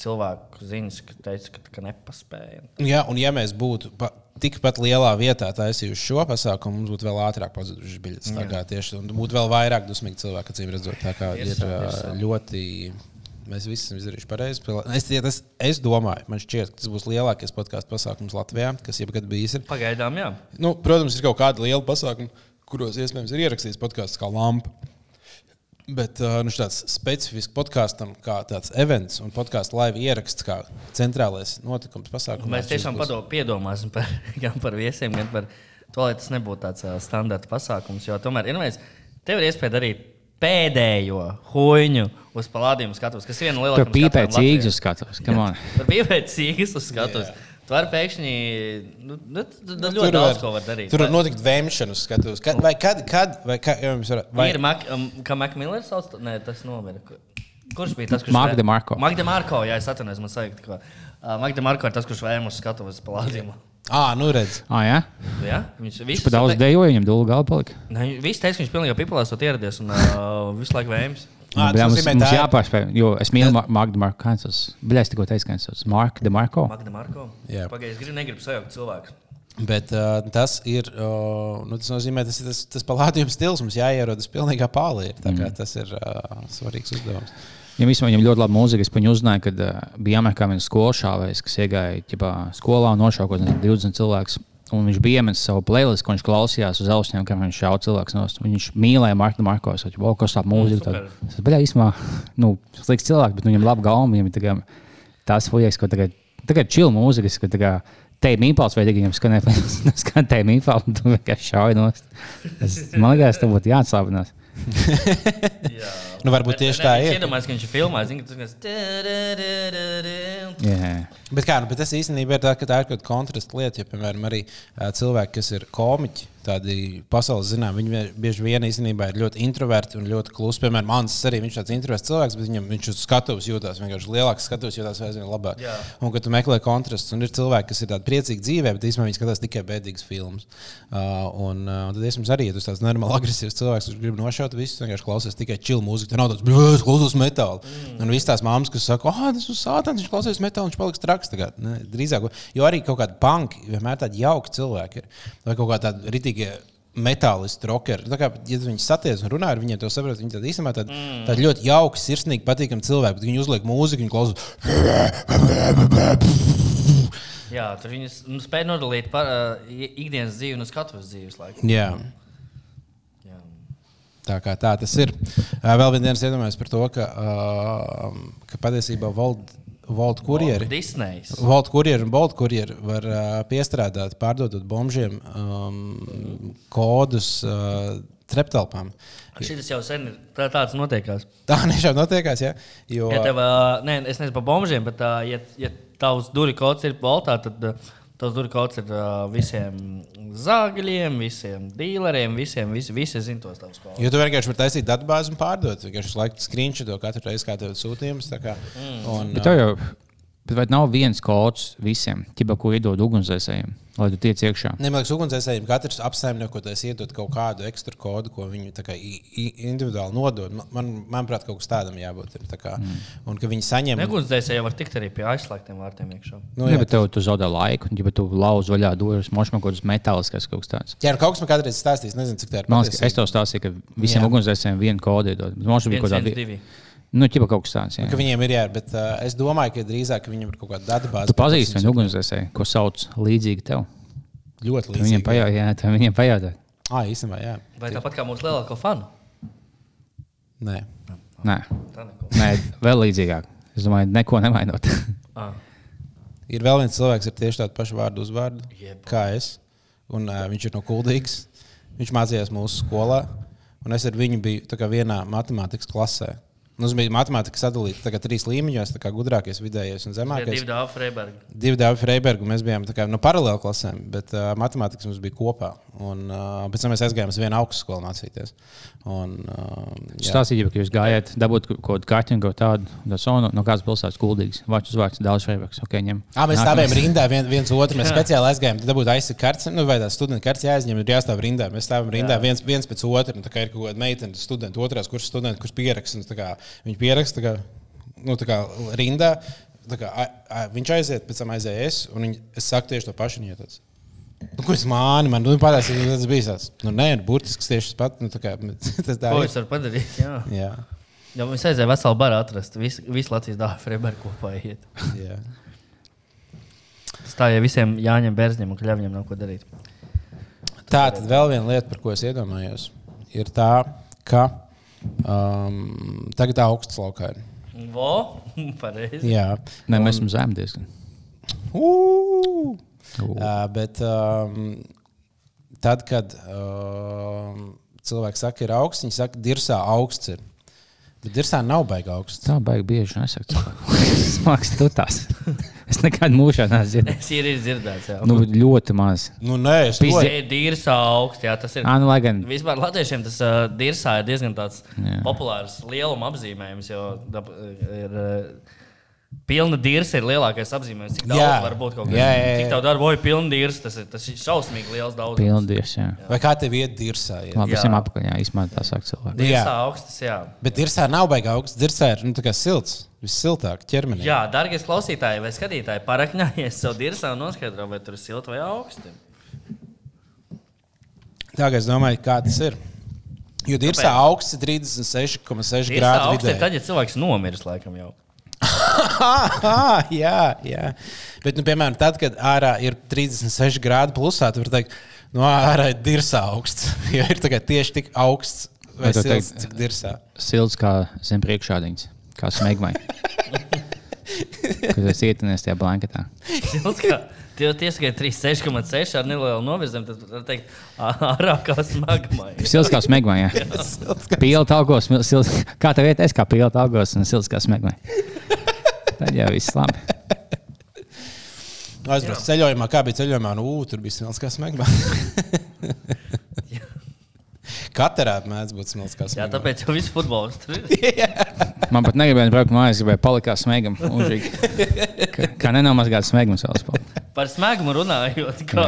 cilvēku ziņas, kas teica, ka, ka nepaspēja. Jā, un ja mēs būtu pa, tikpat lielā vietā taisījuši šo pasākumu, mums būtu vēl ātrāk pazudušas biļetes. Tā kā tieši un būtu vēl vairāk dusmīgi cilvēki, acīm redzot. Tā kā Ir ir ir ļoti. Mēs visi esam izdarījuši pareizi. Es, ja tas, es domāju, man šķiet, ka tas būs lielākais podkāstu pasākums Latvijā, kas jebkad bijis. Ir. Pagaidām, jā. Nu, protams, ir kaut kāda liela pasākuma, kuros iespējams ir ierakstīts podkāsts kā lampa. Bet nu, tāds specifisks podkāstam, kā tāds events un podkāstu laiva ieraksts, kā centrālais notikums pasākums. Mēs tiešām pado, piedomāsim par, gan par viesiem, gan par to, lai tas nebūtu tāds uh, standarta pasākums. Jo tomēr ir viens, tev ir iespēja darīt pēdējo huīņu uz palādījumu skatuves, kas ir viena no Tur lielākajām pīpē skatuvēm cīgas Latvijā. uz skatuves. Come on. Tur bija pēc cīgas uz skatuves. Tu vari pēkšņi nu, nu, tu- tu ļoti daudz ko var darīt. Tur var notikt vēmšana, skatos. Kad, vai kad, kad, vai kā, ja jums var, vai, Ir Mak, um, kā Makmillers sauc? Nē, tas nomira. Kurš bija tas, kurš Mark DeMarco. Magda Marko, jā, es atvainojos, man sajūta, ka uh, Magda Marko ir tas, kurš vēm uz skatuves palādījumu. ah, nu redz. Ah, jā? Jā, viņš visu Pa daudz dejoja, viņam dūlu galva palika. Ne, Visi teica, ka viņš pilnīgi pipelēs to ieradies un uh, visu laiku vēms. Ah, Nu, bļā, mums, mums tā ir- jāpārspēj, jo es mīlu Marku Marku Kansas. Bļā, es tikko teicu, ka viņš ir Mark DeMarco. Magda Marko. Jā. Pagaidiet, es gribu, negribu sajaukt cilvēku. Bet uh, tas ir. Uh, nu, tas nozīmē, tas ir tas, tas palādījums stils. Mums jāierodas pilnīgā pāri. Mm. Tas ir uh, svarīgs uzdevums. Ja vispār viņam ļoti labi mūzika, es viņu uzzināju, kad uh, bija Amerikā viens skolā šāvējs, kas iegāja ķipā, skolā un nošāva 20 cilvēkus. Un viņš bija iemetis savu playlist, ko viņš klausījās uz austiņām, kā viņš šāva cilvēku no Viņš mīlēja Marku Marko. Es domāju, ka tā mūzika super. ir. Tas bija īstenībā nu, slikts cilvēks, bet nu, viņam ir laba gauma. Viņam ir tā kā tās fujas, ko tagad Tagad čili mūzikas, ka kā te mīpals vai viņam skanē, skan te mīpals, un tu vienkārši šauj nost. Tas, man liekas, tev būtu jāatslābinās. Nu, varbūt tieši tā ir. Es iedomājos, ka viņš ir filmā, zinu, ka tas ir. Bet, kā, nu, bet tas īstenībā ir tā, ka tā ir kaut kāda kontrasta lieta. Ja, piemēram, arī cilvēki, kas ir komiķi, tādi pasaules zināmi, viņi bieži vien īstenībā ir ļoti introverti un ļoti klusi. Piemēram, Mans arī viņš ir tāds introverts cilvēks, bet viņam viņš uz skatuves jūtas vienkārši lielāks skatuves, jūtas aizvien labāk. Jā. Un kad tu meklē kontrastus, un ir cilvēki, kas ir tādi priecīgi dzīvē, bet īstenībā viņi skatās tikai bēdīgas filmas. Uh, un uh, tad es arī, ja tu esi tāds normāli agresīvs cilvēks, kurš grib nošaut visus, vienkārši klausies tikai čilu mūziku. Tā nav tāds, es klausos metālu. Mm. Un visas tās mammas, kas saka, ah, tas ir sātans, viņš klausies metālu, viņš paliks traks. Tagad, ne, drīzāk, jo arī kaut kādi panki, vienmēr tādi jauki cilvēki ir. Vai kaut kā tādi ritīgie metālisti, rockeri. Kā, ja viņi satiek un runā ar viņiem, to saprot, viņi tādi īstenībā tādi, mm. tādi ļoti jauki, sirsnīgi, patīkami cilvēki. Viņi uzliek mūziku, viņi klausās. Jā, tur viņi nu, spēja nodalīt par, uh, ikdienas dzīvi un skatuves dzīves laiku. Jā. Jā. Tā tā tas ir. Vēl dienas iedomājos par to, ka, uh, ka patiesībā Volta kurjeri. Disney's. Volta kurjeri un Bolta kurjeri var uh, piestrādāt, pārdodot bombžiem um, kodus uh, treptelpām. Šis jau sen ir tā, tāds notiekās. Tā nešām notiekās, ja? Jo, Ja tev, uh, ne, es nezinu par bombžiem, bet, uh, ja, ja tavs durvju kods ir voltā, tad uh, tavs durvju kods ir uh, visiem zāģiem, visiem dīleriem, visiem, visi, visi zina tos tavus kodus. Jo tu vienkārši vari taisīt datubāzi un pārdot. Vienkārši visu laiku screenshot to katru reizi, kā tev sūtījums. tā kā. Un, Bet tev jau bet vai nav viens kods visiem, ķipa, ko iedod ugunsdzēsējiem, lai tu tiec iekšā. Nemaz ugunsdzēsējiem katrs apsaimniekotais iedod kaut kādu ekstra kodu, ko viņi kā individuāli nodod. Man, man, manuprāt, kaut kas tādam jābūt. Tā kā, mm. Un ka viņi saņem. Negunsdzēsēji jau var tikt arī pie aizslēgtiem vārtiem iekšā. Nu, Nu, jā, bet tev tu zaudē laiku, ja tu lauž vaļā durvis, mošmā kaut kāds metālisks kaut kas tāds. jā, nu, kaut kas man kādreiz stāstīs, nezinu, cik tā ir. Man liekas, ka es tev stāstīju, ka visiem ugunsdzēsējiem vienu kodu iedod. Mums bija kaut kāda 112. Nu, ķipa kaut kas tāds. Jā. Ka viņiem ir jā, bet uh, es domāju, ka drīzāk ka viņiem ir kaut kāda datubāze. Tu pazīsti vienu ugunsdzēsēju, ko sauc līdzīgi tev. Ļoti Tu Viņiem līdzīgi. pajautā, viņiem pajautā. Ah, īstenībā, jā. Vai tāpat kā mūsu lielāko fanu? Nē. Nē, Tā neko. Nē vēl līdzīgāk. Es domāju, neko nemainot. Ah. Ir vēl viens cilvēks ar tieši tādu pašu vārdu uzvārdu Jeb. kā es. Un, uh, viņš ir no Kuldīgas. Viņš mācījās mūsu skolā. Un es ar viņu biju tā kā vienā matemātikas klasē. Mums bija matemātika sadalīta kā trīs līmeņos, kā gudrākais, vidējais un zemākais. divi dāvā Freiberga. Divi dāvā Freiberga, un mēs bijām kā no paralēlām klasēm, bet uh, matemātikas mums bija kopā. Un uh, pēc tam mēs aizgājām uz vienu augstskolu mācīties. Un, uh, jā. Stāstīt, ka jūs gājāt, dabūt kaut kādu kārtiņu, kaut tādu, tas no, no kādas pilsētas kuldīgas. Vārds uz vārds, daudz šveibaks. Okay, ņem. À, mēs Nākamais. stāvējām rindā vien, viens otru. Mēs speciāli aizgājām. Tad būtu aizsaka kartes, nu, vai tā studenta kartes jāizņem, ir jāstāv rindā. Mēs stāvam rindā viens, viens pēc otra. Nu, tā kā ir kaut kāda meitene, studenta, otrās kursa studenta, kurš pieraksta. un tā kā Viņi pieraksta tā kā, nu, tā kā rindā. Tā kā, a, a, viņš aiziet, pēc tam aizēja es, un viņi, es saku tieši to pašu. Viņa Nu, ko es māni, man nu, patās, tas bija tāds. Nu, nē, burtiski tieši tas pats. Nu, tā kā, tas tā Ko ir. jūs varat padarīt? Jā. Jā, Jā, mums aizēja veselu baru atrast. Visu, visu Latvijas dāvā Freiberga kopā iet. jā. Tas tā, ja visiem jāņem bērniem un kļavņiem nav ko darīt. Tā tad vēl viena lieta, par ko es iedomājos, ir tā, ka um, tagad tā augsts laukā ir. Vo, pareizi. Jā, Nē, mēs esam zem diezgan. Uh! Uh, bet um, tad, kad um, cilvēks saka, ir augsts, viņi saka, dirzā augsts ir. Bet dirzā nav baigta augsts. Tā baigi bieži nesaka. Tas mākslinieks tu tās. Es nekad mūžā neesmu dzirdējis. Es ir dzirdēts, jā. Nu, ļoti maz. Nu, nē, es Tas ir dīrsā augsts, jā, tas ir. Ā, nu, lai gan. Vispār latviešiem tas uh, dirzā ir diezgan tāds Jā. populārs lieluma apzīmējums, jo dab, ir. Uh, Pilna dirza ir lielākais apzīmējums. Cik daudz Jā. var būt kaut kas Jā, jā, jā. Cik tev darbojas pilna dirza, tas ir, tas ir šausmīgi liels daudzums. Pilndies, jā. Vai kā tev iet dirzā? Jā. Jā. visiem apakaļ, jā, īstenībā tā saka cilvēki. Dirzā Jā. augstas, jā. Bet dirzā nav baigta augsts. Dirzā ir nu, tā kā silts, vissiltāk ķermenī. Jā, darbie klausītāji vai skatītāji, parakņājies savu dirzā un noskaidro, vai tur ir silti vai augsti. Tā kā es domāju, kā tas ir. Jo dirzā augsts ir 36,6 Dirzā grādi. augsts ir tad, ja cilvēks nomiris laikam jau. Jā, jā. Bet, nu, piemēram, tad, kad ārā ir 36 grādi plusā, tad var teikt, no nu, ārā ir dirzā augsts. Jo ir tieši tik augsts, vai silts, teikt- cik dirzā. Silts kā zem priekšādiņas, kā smegmai. kad es ietinies tajā blanketā. Tie tikai 3,6 ar nelielu novirzienu. Tad var teikt, ārā kā smagumā. Silts kā jā. Pilta augos, silts, kā tev iet, es kā pilta augos un silts kā smegmā. Tad jau viss labi. Aizbraucu ceļojumā, kā bija ceļojumā, nu, ū, tur bija smilts kā smegma. Katrā mēdz būt smilts kā Jā, tāpēc jau viss futbols tur ir. Man pat negribēja braukt mājās, gribēju palikt kā smegam. mūžīgi. Kā, nenomazgāt smegmas vēl spēlēt. Par smagumu runājot, kā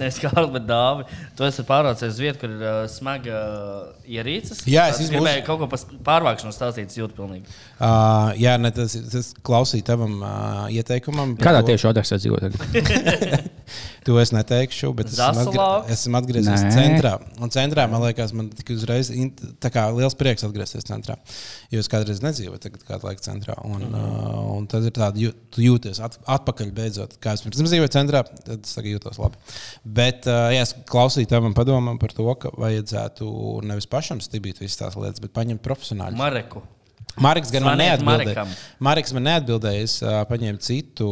nevis Kārlis, bet Dāvi. Tu esi pārvācies uz vietu, kur ir uh, smaga uh, ierīces. Jā, es Tad izmūs- gribēju kaut ko par pārvākšanu stāstīt, jūtu pilnīgi. Uh, jā, ne, tas, tas klausīja tavam uh, ieteikumam. Kādā to- tieši adresē dzīvo tagad? To es neteikšu, bet es esmu, Zasalā? esmu atgriezies Nē. centrā. Un centrā man liekas, man tik uzreiz in- tā kā liels prieks atgriezties centrā. Jo es kādreiz nedzīvoju, tagad kādu laiku centrā. Un, mm -hmm. uh, un tad ir tāda, jū- tu jūties at, atpakaļ beidzot. Kā es pirms tam dzīvoju centrā, tad es tagad jūtos labi. Bet uh, jā, es klausīju tavam padomam par to, ka vajadzētu nevis pašam stibīt visas tās lietas, bet paņemt profesionāļus. Mareku. Mariks gan man neatbildēja. Mariks man neatbildēja. Es uh, paņēmu citu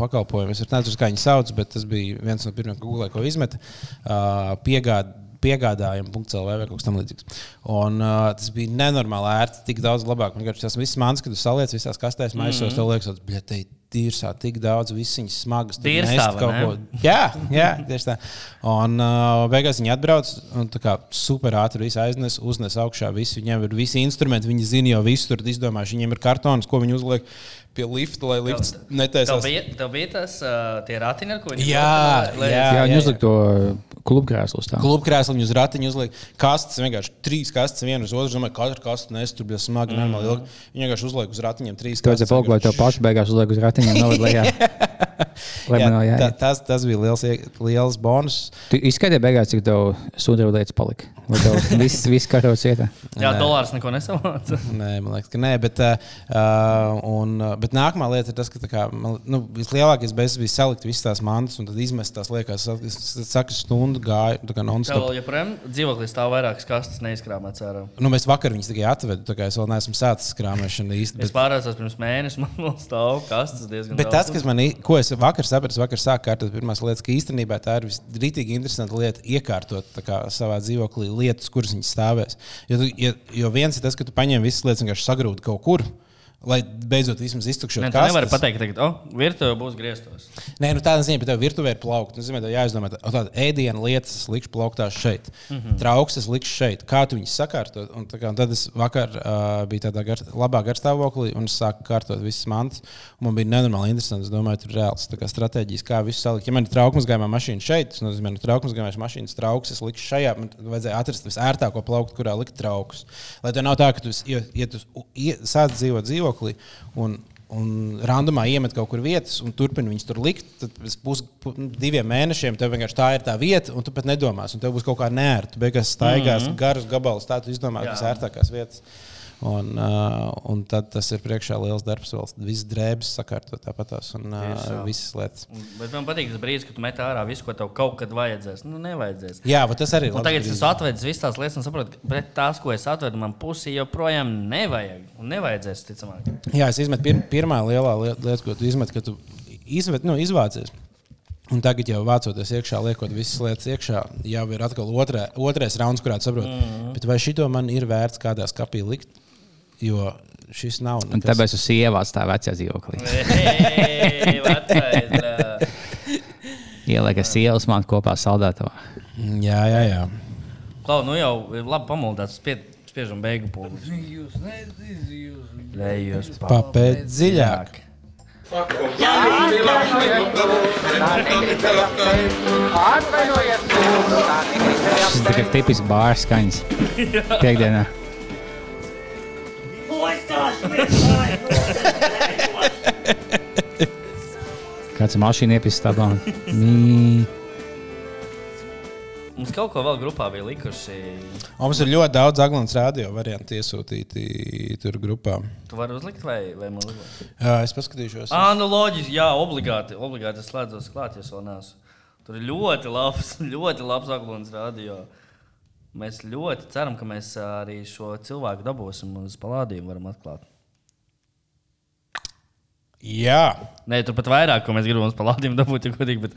pakalpojumu. Es nezinu, kā viņi sauc, bet tas bija viens no pirmajiem, ko Google ko izmeta. Uh, piegād, Piegādājumi.CLV vai kaut kas tamlīdzīgs. Un uh, tas bija nenormāli ērti, tik daudz labāk. Man liekas, tas viss mans, kad tu saliec visās kastēs, maisos, mm -hmm. tev liekas, ka te tīrsā tik daudz, visas viņas smagas. Tīrsā, kaut ne? ko. Jā, jā, tieši tā. Un uh, beigās viņi atbrauc un tā kā super ātri visu aiznes, uznes augšā. Visu. Viņiem ir visi instrumenti, viņi zina jau visu, tur izdomājuši. Viņiem ir kartons, ko viņi uzliek pie lifta, lai lifts Tev netaisās. bija, tev bija tas uh, tie ratiņi, ar ko viņi Jā, lai- jā. Jā, viņi uzlika to klubu krēslu uz tā. Klubu krēsliņu uz ratiņu uzliek. Kastes vienkārši trīs kastes, viena uz otru. Domāju, ka katra kaste nes tur bija smagi, mm. normāli ilgi. Viņi vienkārši uzliek uz ratiņiem trīs Tu vajadzēja palūkt, lai tev pašu beigās uzliek uz ratiņa un noved lejā. Jā, tā, tas, tas bija liels, ie- liels bonus. Tu izskaidroji beigās, cik tev sudraba lietas palika. Vai tev viss, viss karots ietā? Jā, dolārs neko nesamāca. Nē, man liekas, ka nē, bet, uh, un, bet nākamā lieta ir tas, ka tā kā, man, nu, vislielākais beigas bija salikt visas tās mantas un tad izmest tās liekas. Es es saku, stundu gāju, tā kā Tev non-stop. joprojām dzīvoklī stāv vairākas kastes neizkrāmēts ārā. Nu, mēs vakar viņus tikai atvedu, tā kā es vēl neesmu sācis krāpēšanu īsti. Es Bet, pārācos pirms mēneša, man vēl stāv kastes diezgan bet daudz. tas, kas man, ko es vakar sapratu, es vakar sāku kārtot pirmās lietas, ka īstenībā tā ir visdrītīgi interesanta lieta iekārtot kā, savā dzīvoklī lietas, kuras viņas stāvēs. Jo, tu, jo, jo viens ir tas, ka tu paņem visas lietas un vienkārši sagrūdi kaut kur. Lai beidzot vismaz iztukšot Nē, tu nevari pateikt, ka oh, virtuve būs grieztos. Nē, nu tādā ziņā, ka tev virtuvē ir plaukta. Nu, zini, tev jāizdomā, ka tāda ēdienu lietas likšu plauktās šeit, mm. -hmm. trauks es likšu šeit. Kā tu viņus sakārtot? Un, tā kā, un tad es vakar uh, biju tādā gar, labā garstāvoklī un sāku kārtot visas mantas. Man bija nenormāli interesanti. Es domāju, tur ir reāls tā kā stratēģijas, kā visu salikt. Ja man ir trauksmes gājumā mašīna šeit, tas nozīmē, ka trauksmes gājumā mašīnas trauks es likšu šajā. Man vajadzēja atrast visērtāko plauktu, kurā likt trauks. Lai tev nav tā, ka tu, ja, ja tu sāc dzīvot dzīvoklī. Un, un randomā iemet kaut kur vietas, un turpina viņus tur likt. Tad pēc pus, pu, diviem mēnešiem tev vienkārši tā ir tā vieta, un tu pat nedomās. Un tev būs kaut kā nērti. Beigās staigās mm -hmm. garus gabalus, tā tu izdomā Jā. visērtākās vietas. Un, uh, un tad tas ir priekšā liels darbs, vēl visas drēbes sakārtot tāpatās un uh, visas lietas. Bet man patīk tas brīdis, kad tu met ārā visu, ko tev kaut kad vajadzēs. Nu, nevajadzēs. Jā, bet tas arī ir. Tagad brīdis. es atvedu visas tās lietas, un saprotu, pret tās, ko es atvedu, man pusī joprojām nevajag. Un nevajadzēs, ticamāk. Jā, es izmetu pir pirmā lielā liet- lieta, ko tu izmet, ka tu izmet, nu, izvācies. Un tagad jau vācoties iekšā, liekot visas lietas iekšā, jau ir atkal otrē, otrais rauns, kurā saproti, mm. -hmm. vai šito man ir vērts kādā skapī likt. Jo šis nav. Un nekas- tāpēc uz sievās tā vecā dzīvoklī. Ielika sievas man kopā saldētavā. Jā, jā, jā. Klau, nu jau ir labi pamodāts, spie, spiežam beigu pūles. Jūs neziniet, jūs Papēt dziļāk. Negribējām Tas ir tikai tipisks bārs skaņas. Piektdienā. Kāds ir mašīna iepis stabā? Mī. Mums kaut ko vēl grupā bija likuši. Un Mums ir ļoti daudz Aglons radio variantu iesūtīti tur grupā. Tu vari uzlikt vai, vai man uzlikt? Jā, es paskatīšos. Ah, nu loģiski, jā, obligāti. obligāti es slēdzos klāt, ja vēl neesmu. Tur ir ļoti labs, ļoti labs aglons radio. Mēs ļoti ceram, ka mēs arī šo cilvēku dabūsim uz palādījumu, varam atklāt. Jā, Nē, tur pat vairāk, ko mēs gribam uz palādiem dabūt, ja godīgi, bet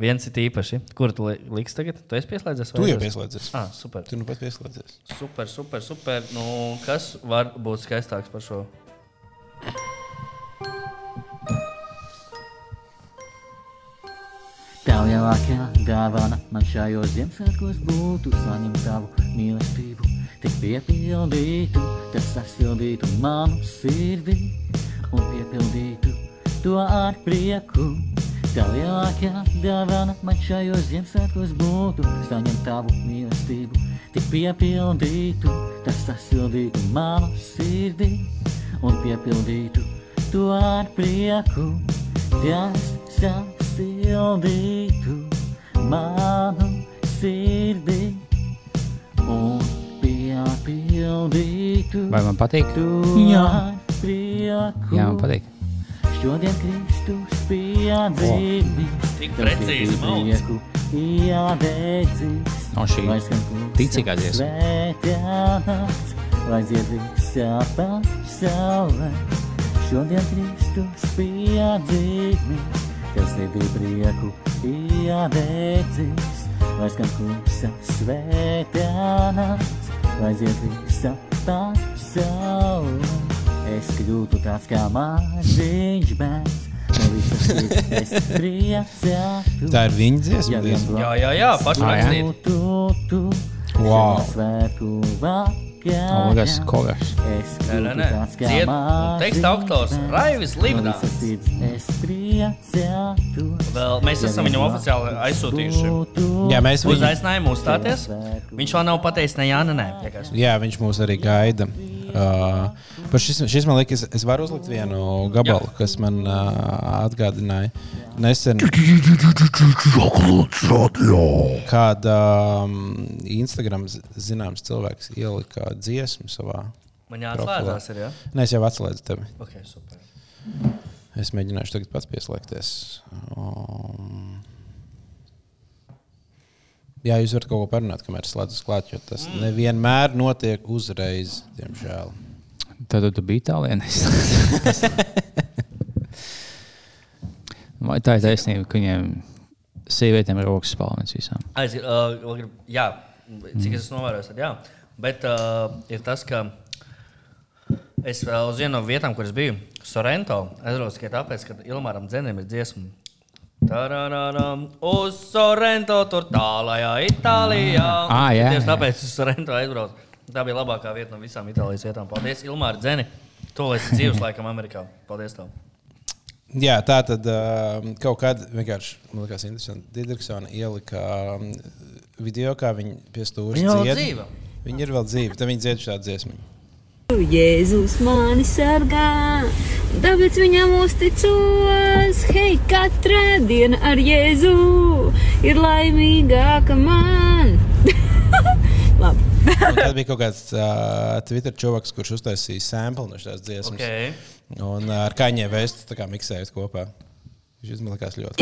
viens ir īpaši. Kur tu li- liksi tagad? Tu esi pieslēdzies? tu jau es? pieslēdzies. Ah, super. Tu nu pat pieslēdzies. Super, super, super. Nu, kas var būt skaistāks par šo? Tev jaukā dāvana man šajos Ziemassvētkos būtu saņemt tavu mīlestību, tik piepildītu, tas sasildītu manu sirdi un piepildītu to ar prieku. Tev jaukā dāvana man šajos Ziemassvētkos būtu saņemt tavu mīlestību, tik piepildītu, tas sasildītu manu sirdi un piepildītu to ar prieku. Tas sasildītu manu sirdi un piepildītu Vai man patīk? to ar prieku. Jā, man patīk. Šodien Kristus piedzīvis, Tik precīzi mauc. iededzis. O, šī ticīgā dziesma. Svētdienās, lai dzied visā pasaulē. Šodien Kristus piedzīvis, kas tevi prieku iededzis. Lai skan klusa svētdienās, lai dzied visā pasaulē. Es kļūtu tāds kā maziņš bērns. Tā ir viņa dziesma. Jā, jā, jā, tu, Wow. Svētku O, kas vakarā. kogas. Es Nē, nē, Dzied, un teksta autors. Raivis priecātu. Vēl mēs esam viņam oficiāli aizsūtījuši. Jā, mēs viņu, Uzaicinājumu uzstāties. Viņš vēl nav pateicis ne jā, ne nē. Ja kas. jā, viņš mūs arī gaida. Uh, par šis, šis man liekas, es varu uzlikt vienu gabalu, jā. kas man uh, atgādināja nesen. Kāda um, Instagram zināms cilvēks ielika dziesmu savā. Man jāatslēdzās, ir, jā? Nē, es jau atslēdzu tevi. Ok, super. Es mēģināšu tagad pats pieslēgties. Um, jā, jūs varat kaut ko parunāt, kamēr es slēdzu klāt, jo tas nevienmēr notiek uzreiz, diemžēl. Tad tu biji tālienis. Vai tā ir taisnība, ka viņiem sievietēm ir rokas spēlēns visām? Aiz, uh, jā, cik es esmu novērojis, tad jā. Bet uh, ir tas, ka es vēl uz vienu no vietām, kur es biju, Sorrento, aizbraucu tikai tāpēc, ka Ilmāram Dzenim ir dziesma. Tarararam, Uz Sorrento, tur tālākajā Itālijā. Ā, jā, Tieši jā. tāpēc uz Sorrento aizbraucu. Tā bija labākā vieta no visām Itālijas vietām. Paldies, Ilmāra Dzeni. To es dzīvoju laikam Amerikā. Paldies tev. Jā, tā tad uh, kaut kad vienkārši, man liekas, interesanti. Diderksona ielika um, video, kā viņi pie stūra Viņa vēl dzied. dzīva? Viņa ir vēl dzīva, tad viņi dzied šādu dziesmu. Jēzus mani sargā, tāpēc viņam uzticos. Hei, katra diena ar Jēzu ir laimīgāka man. Labi. Tad bija kaut kāds uh, Twitter čovaks, kurš uztaisīja sample no šīs dziesmas. Okay. Un uh, ar kaņē vēstu tā kā miksējot kopā. Šis man likās ļoti.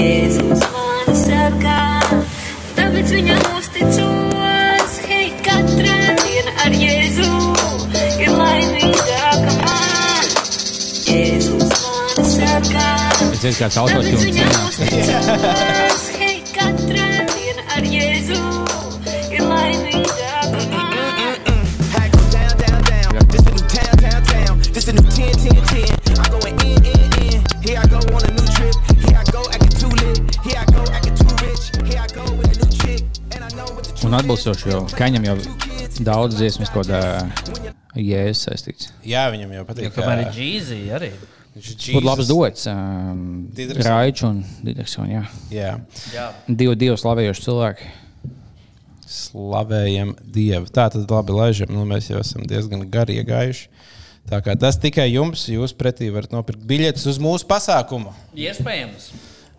Sargā, tāpēc viņam uzticos. Hei, katra diena ar Jēzu ir laimīgāka man. Jēzus mani sargā. Es dzirdu, kāds Tāpēc autotune uzticos. Hei, katra diena 10, 10, 10. I'm going in, in, in. Here I go on a new trip. Here I go acting too lit. Here I go acting too rich. Here I go with a new chick. And I know what the Un atbilstoši, jo Kaņam jau daudz dziesmas, ko jēzus saistīts. Jā, viņam jau patīk. Kamēr ir Jeezy arī. Būtu labs dots. Um. Raičs un Diderksons. Jā. Jā, Jā. Divi, divi slavējoši cilvēki. slavējam Dievu. Tā tad labi laižam. Nu, mēs jau esam diezgan gari iegājuši. Tā kā tas tikai jums, jūs pretī varat nopirkt biļetes uz mūsu pasākumu. Iespējams.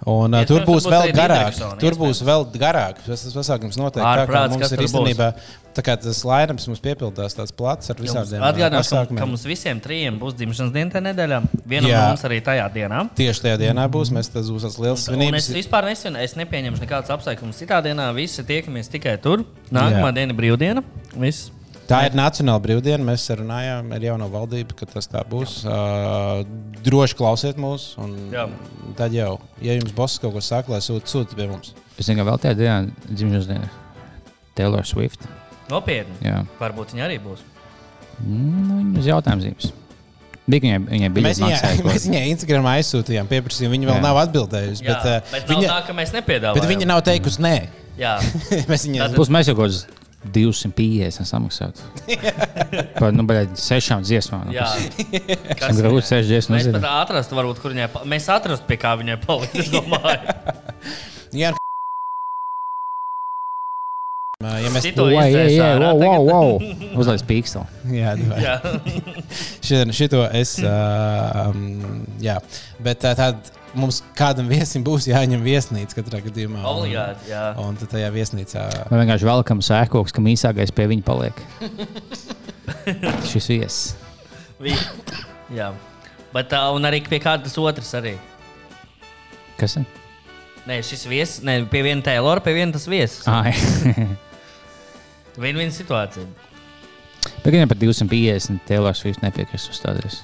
Un, uh, tur būs vēl garāk. Tur būs vēl garāk. Tas tas pasākums notiek tā, kā Ārprāts, mums kas ir īstenībā. Tā kā tas lainams mums piepildās tāds plats ar visādiem uh, Atgādināšu, ka, ka mums visiem trijiem būs dzimšanas diena tajā nedēļā. Vienam Jā. mums arī tajā dienā. Tieši tajā dienā būs. Mēs tas būs tāds liels Un es svinības. vispār nesinu, es nepieņemšu nekādus apsveikumus. Citā dienā visi tiekamies tikai tur. Nākamā Jā. diena brīvdiena. Viss. Tā ir Nacionāla brīvdiena. Mēs runājām ar jauno valdību, ka tas tā būs. Uh, droši klausiet mūs. un Jā. Tad jau, ja jums boss kaut ko saka, lai sūta sūt pie mums. Es zinu, ka vēl tajā dienā dzimšanas dienā Taylor Swift. Nopietni. Jā, Varbūt viņi arī būs. nu, uz jautājums zīmes. Bija viņai, viņai bija Mēs viņai, mēs viņai Instagramā aizsūtījām pieprasījumu. Viņa vēl Jā. nav atbildējusi. Jā, Bet, bet nav viņa, tā, ka mēs nepiedāvājam. bet viņa nav teikusi nē. Jā, mēs viņai Tad- Plus mēs jau kaut kādus 250 samaksātu. Par nu, baļā, sešām dziesmām. Nu, jā. Tas ir grūti sešas dziesmas. Mēs nezinu. pat atrastu, varbūt, kur viņai. pa- Mēs atrastu, pie kā viņai palikt. Es domāju, Jā, ja mēs Cito Oi, izdzēs ej, ej, ārā wow, tagad. wow, wow. Uzliek pīksteli. Jā, davai. Jā. Šitien, šito es. Uh, um, jā, bet tā, tad mums kādam viesim būs jāņem viesnīca katrā gadījumā. Obligāti, jā. Un tad tajā viesnīcā. Vai vienkārši velkam sēkoks, kam īsākais pie viņa paliek. Šis viesis. Vi- jā. Bet, uh, un arī pie kādas otras arī. Kas ir? Nē, šis viesis, ne, pie viena Taylora, pie viena tas viesis. Ai. Viena situācija. Gan par 250 Taylor Swift nepiekrist uzstāties.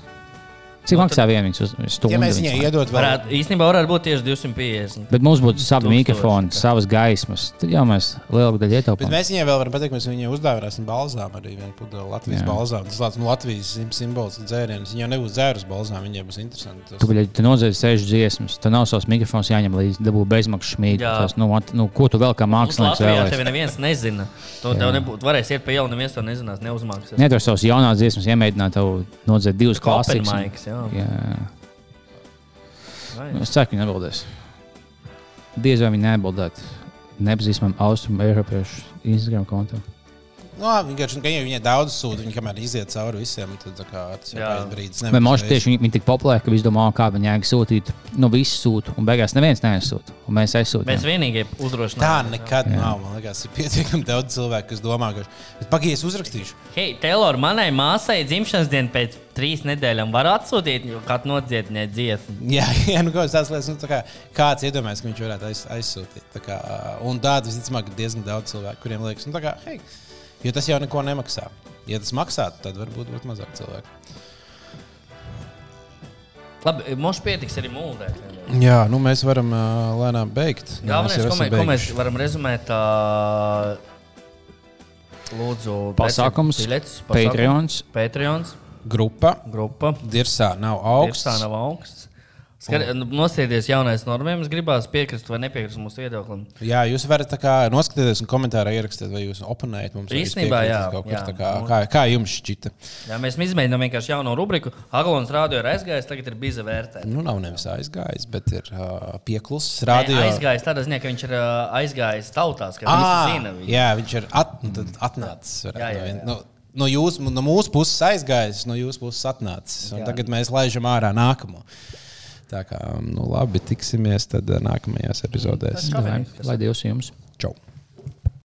Cik maksā viena stundu? Ja mēs viņai iedot vēl Varētu, īstenībā varētu būt tieši 250. Bet mums būtu savi mikrofoni, savas gaismas. Tad jau mēs lielāko daļu Bet ietaupām. mēs viņai vēl varam pateikt, mēs viņai uzdāvināsim balzām arī vienu pudeli Latvijas Jā. balzām. Tas tāds nu, Latvijas sim- simbols dzēriens. Viņa jau nebūs dzērus balzām, viņai būs interesanti. Tas... Tu, bļaļ, tu nozēji sešas dziesmas, tu nav savs mikrofons jāņem līdzi, dabū bezmaksas šmīgi. Tas, nu, at, nu, ko tu vēl kā mākslinieks Latvijā vēlēsies? tevi neviens nezina. Tu tev nebūtu varējis iet pie jauna, neviens to nezinās, neuzmaksās. Netur savus jaunās dziesmas, iemēģināt tev nodzēt divas klasikas. Jā. Jā. Nu, Es ceru, ka viņi atbildēs. Diez vai viņi neatbildētu nepazīstamam austrumu Eiropiešu Instagram kontam. Nu, vienkārši, ka ja viņai daudz sūta, viņa kamēr iziet cauri visiem, tad tā kā, tas Jā. brīdis. Vai moši tieši viņi, viņi tik populāri, ka visi domā, kā viņi jēga sūtīt. Nu, visi sūta, un beigās neviens neaizsūta. Un mēs aizsūtām. Mēs vienīgie Tā uzdrošinām. nekad nav. Man liekas, ir pietiekami daudz cilvēku, kas domā, ka. Bet pagaidi, es uzrakstīšu. Hei, Taylor, manai māsai dzimšanas diena pēc trīs nedēļām var atsūtīt kādu nodziedņē dziesmu. Jā, jā nu, kas tāds lietas, nu, tā kā, kāds iedomājas, ka viņš varētu aiz, aizsūtīt. Tā kā, un tādu visticamāk diezgan daudz cilvēku, kuriem liekas, nu, tā kā, hei, jo tas jau neko nemaksā. Ja tas maksātu, tad varbūt būtu mazāk cilvēku. Labi, mums pietiks arī mūldēt. Jā, nu mēs varam uh, lēnām beigt. Nu, Galvenais, ko, mē, ko mēs varam rezumēt, uh, lūdzu, Pasākums, biļetes, Patreons. Patreons Grupa grupa. Dirsā nav Augsts. Tā nav augsts. Nosēties jaunais normiem, es gribētu piekrist vai nepiekrist mūsu viedoklim. Jā, jūs varat noskatīties un komentārā ierakstīt, vai jūs oponējat mums. Īstenībā, jā, kaut jā. Kā, kā, kā jums šķita? Jā, mēs izmēģinām vienkārši jaunu rubriku. Aglons rādio ir aizgājis, tagad ir biza vērtēt. Nu, nav nevis aizgājis, bet ir uh, pieklusis. Nē, Radio. Aizgājis tādā ziņā, ka viņš ir uh, aizgājis tautās, ka visi zina viņu. jā, viņš ir at, nu, atnācis. Jā, jā, jā. No, no, jūs, no mūsu puses aizgājis, no jūsu puses atnācis. Jā. Tagad mēs laižam ārā nākamo. Tā kā, nu labi, tiksimies tad nākamajās epizodēs. Kā vienīgi. Lai Dievs jums! Čau!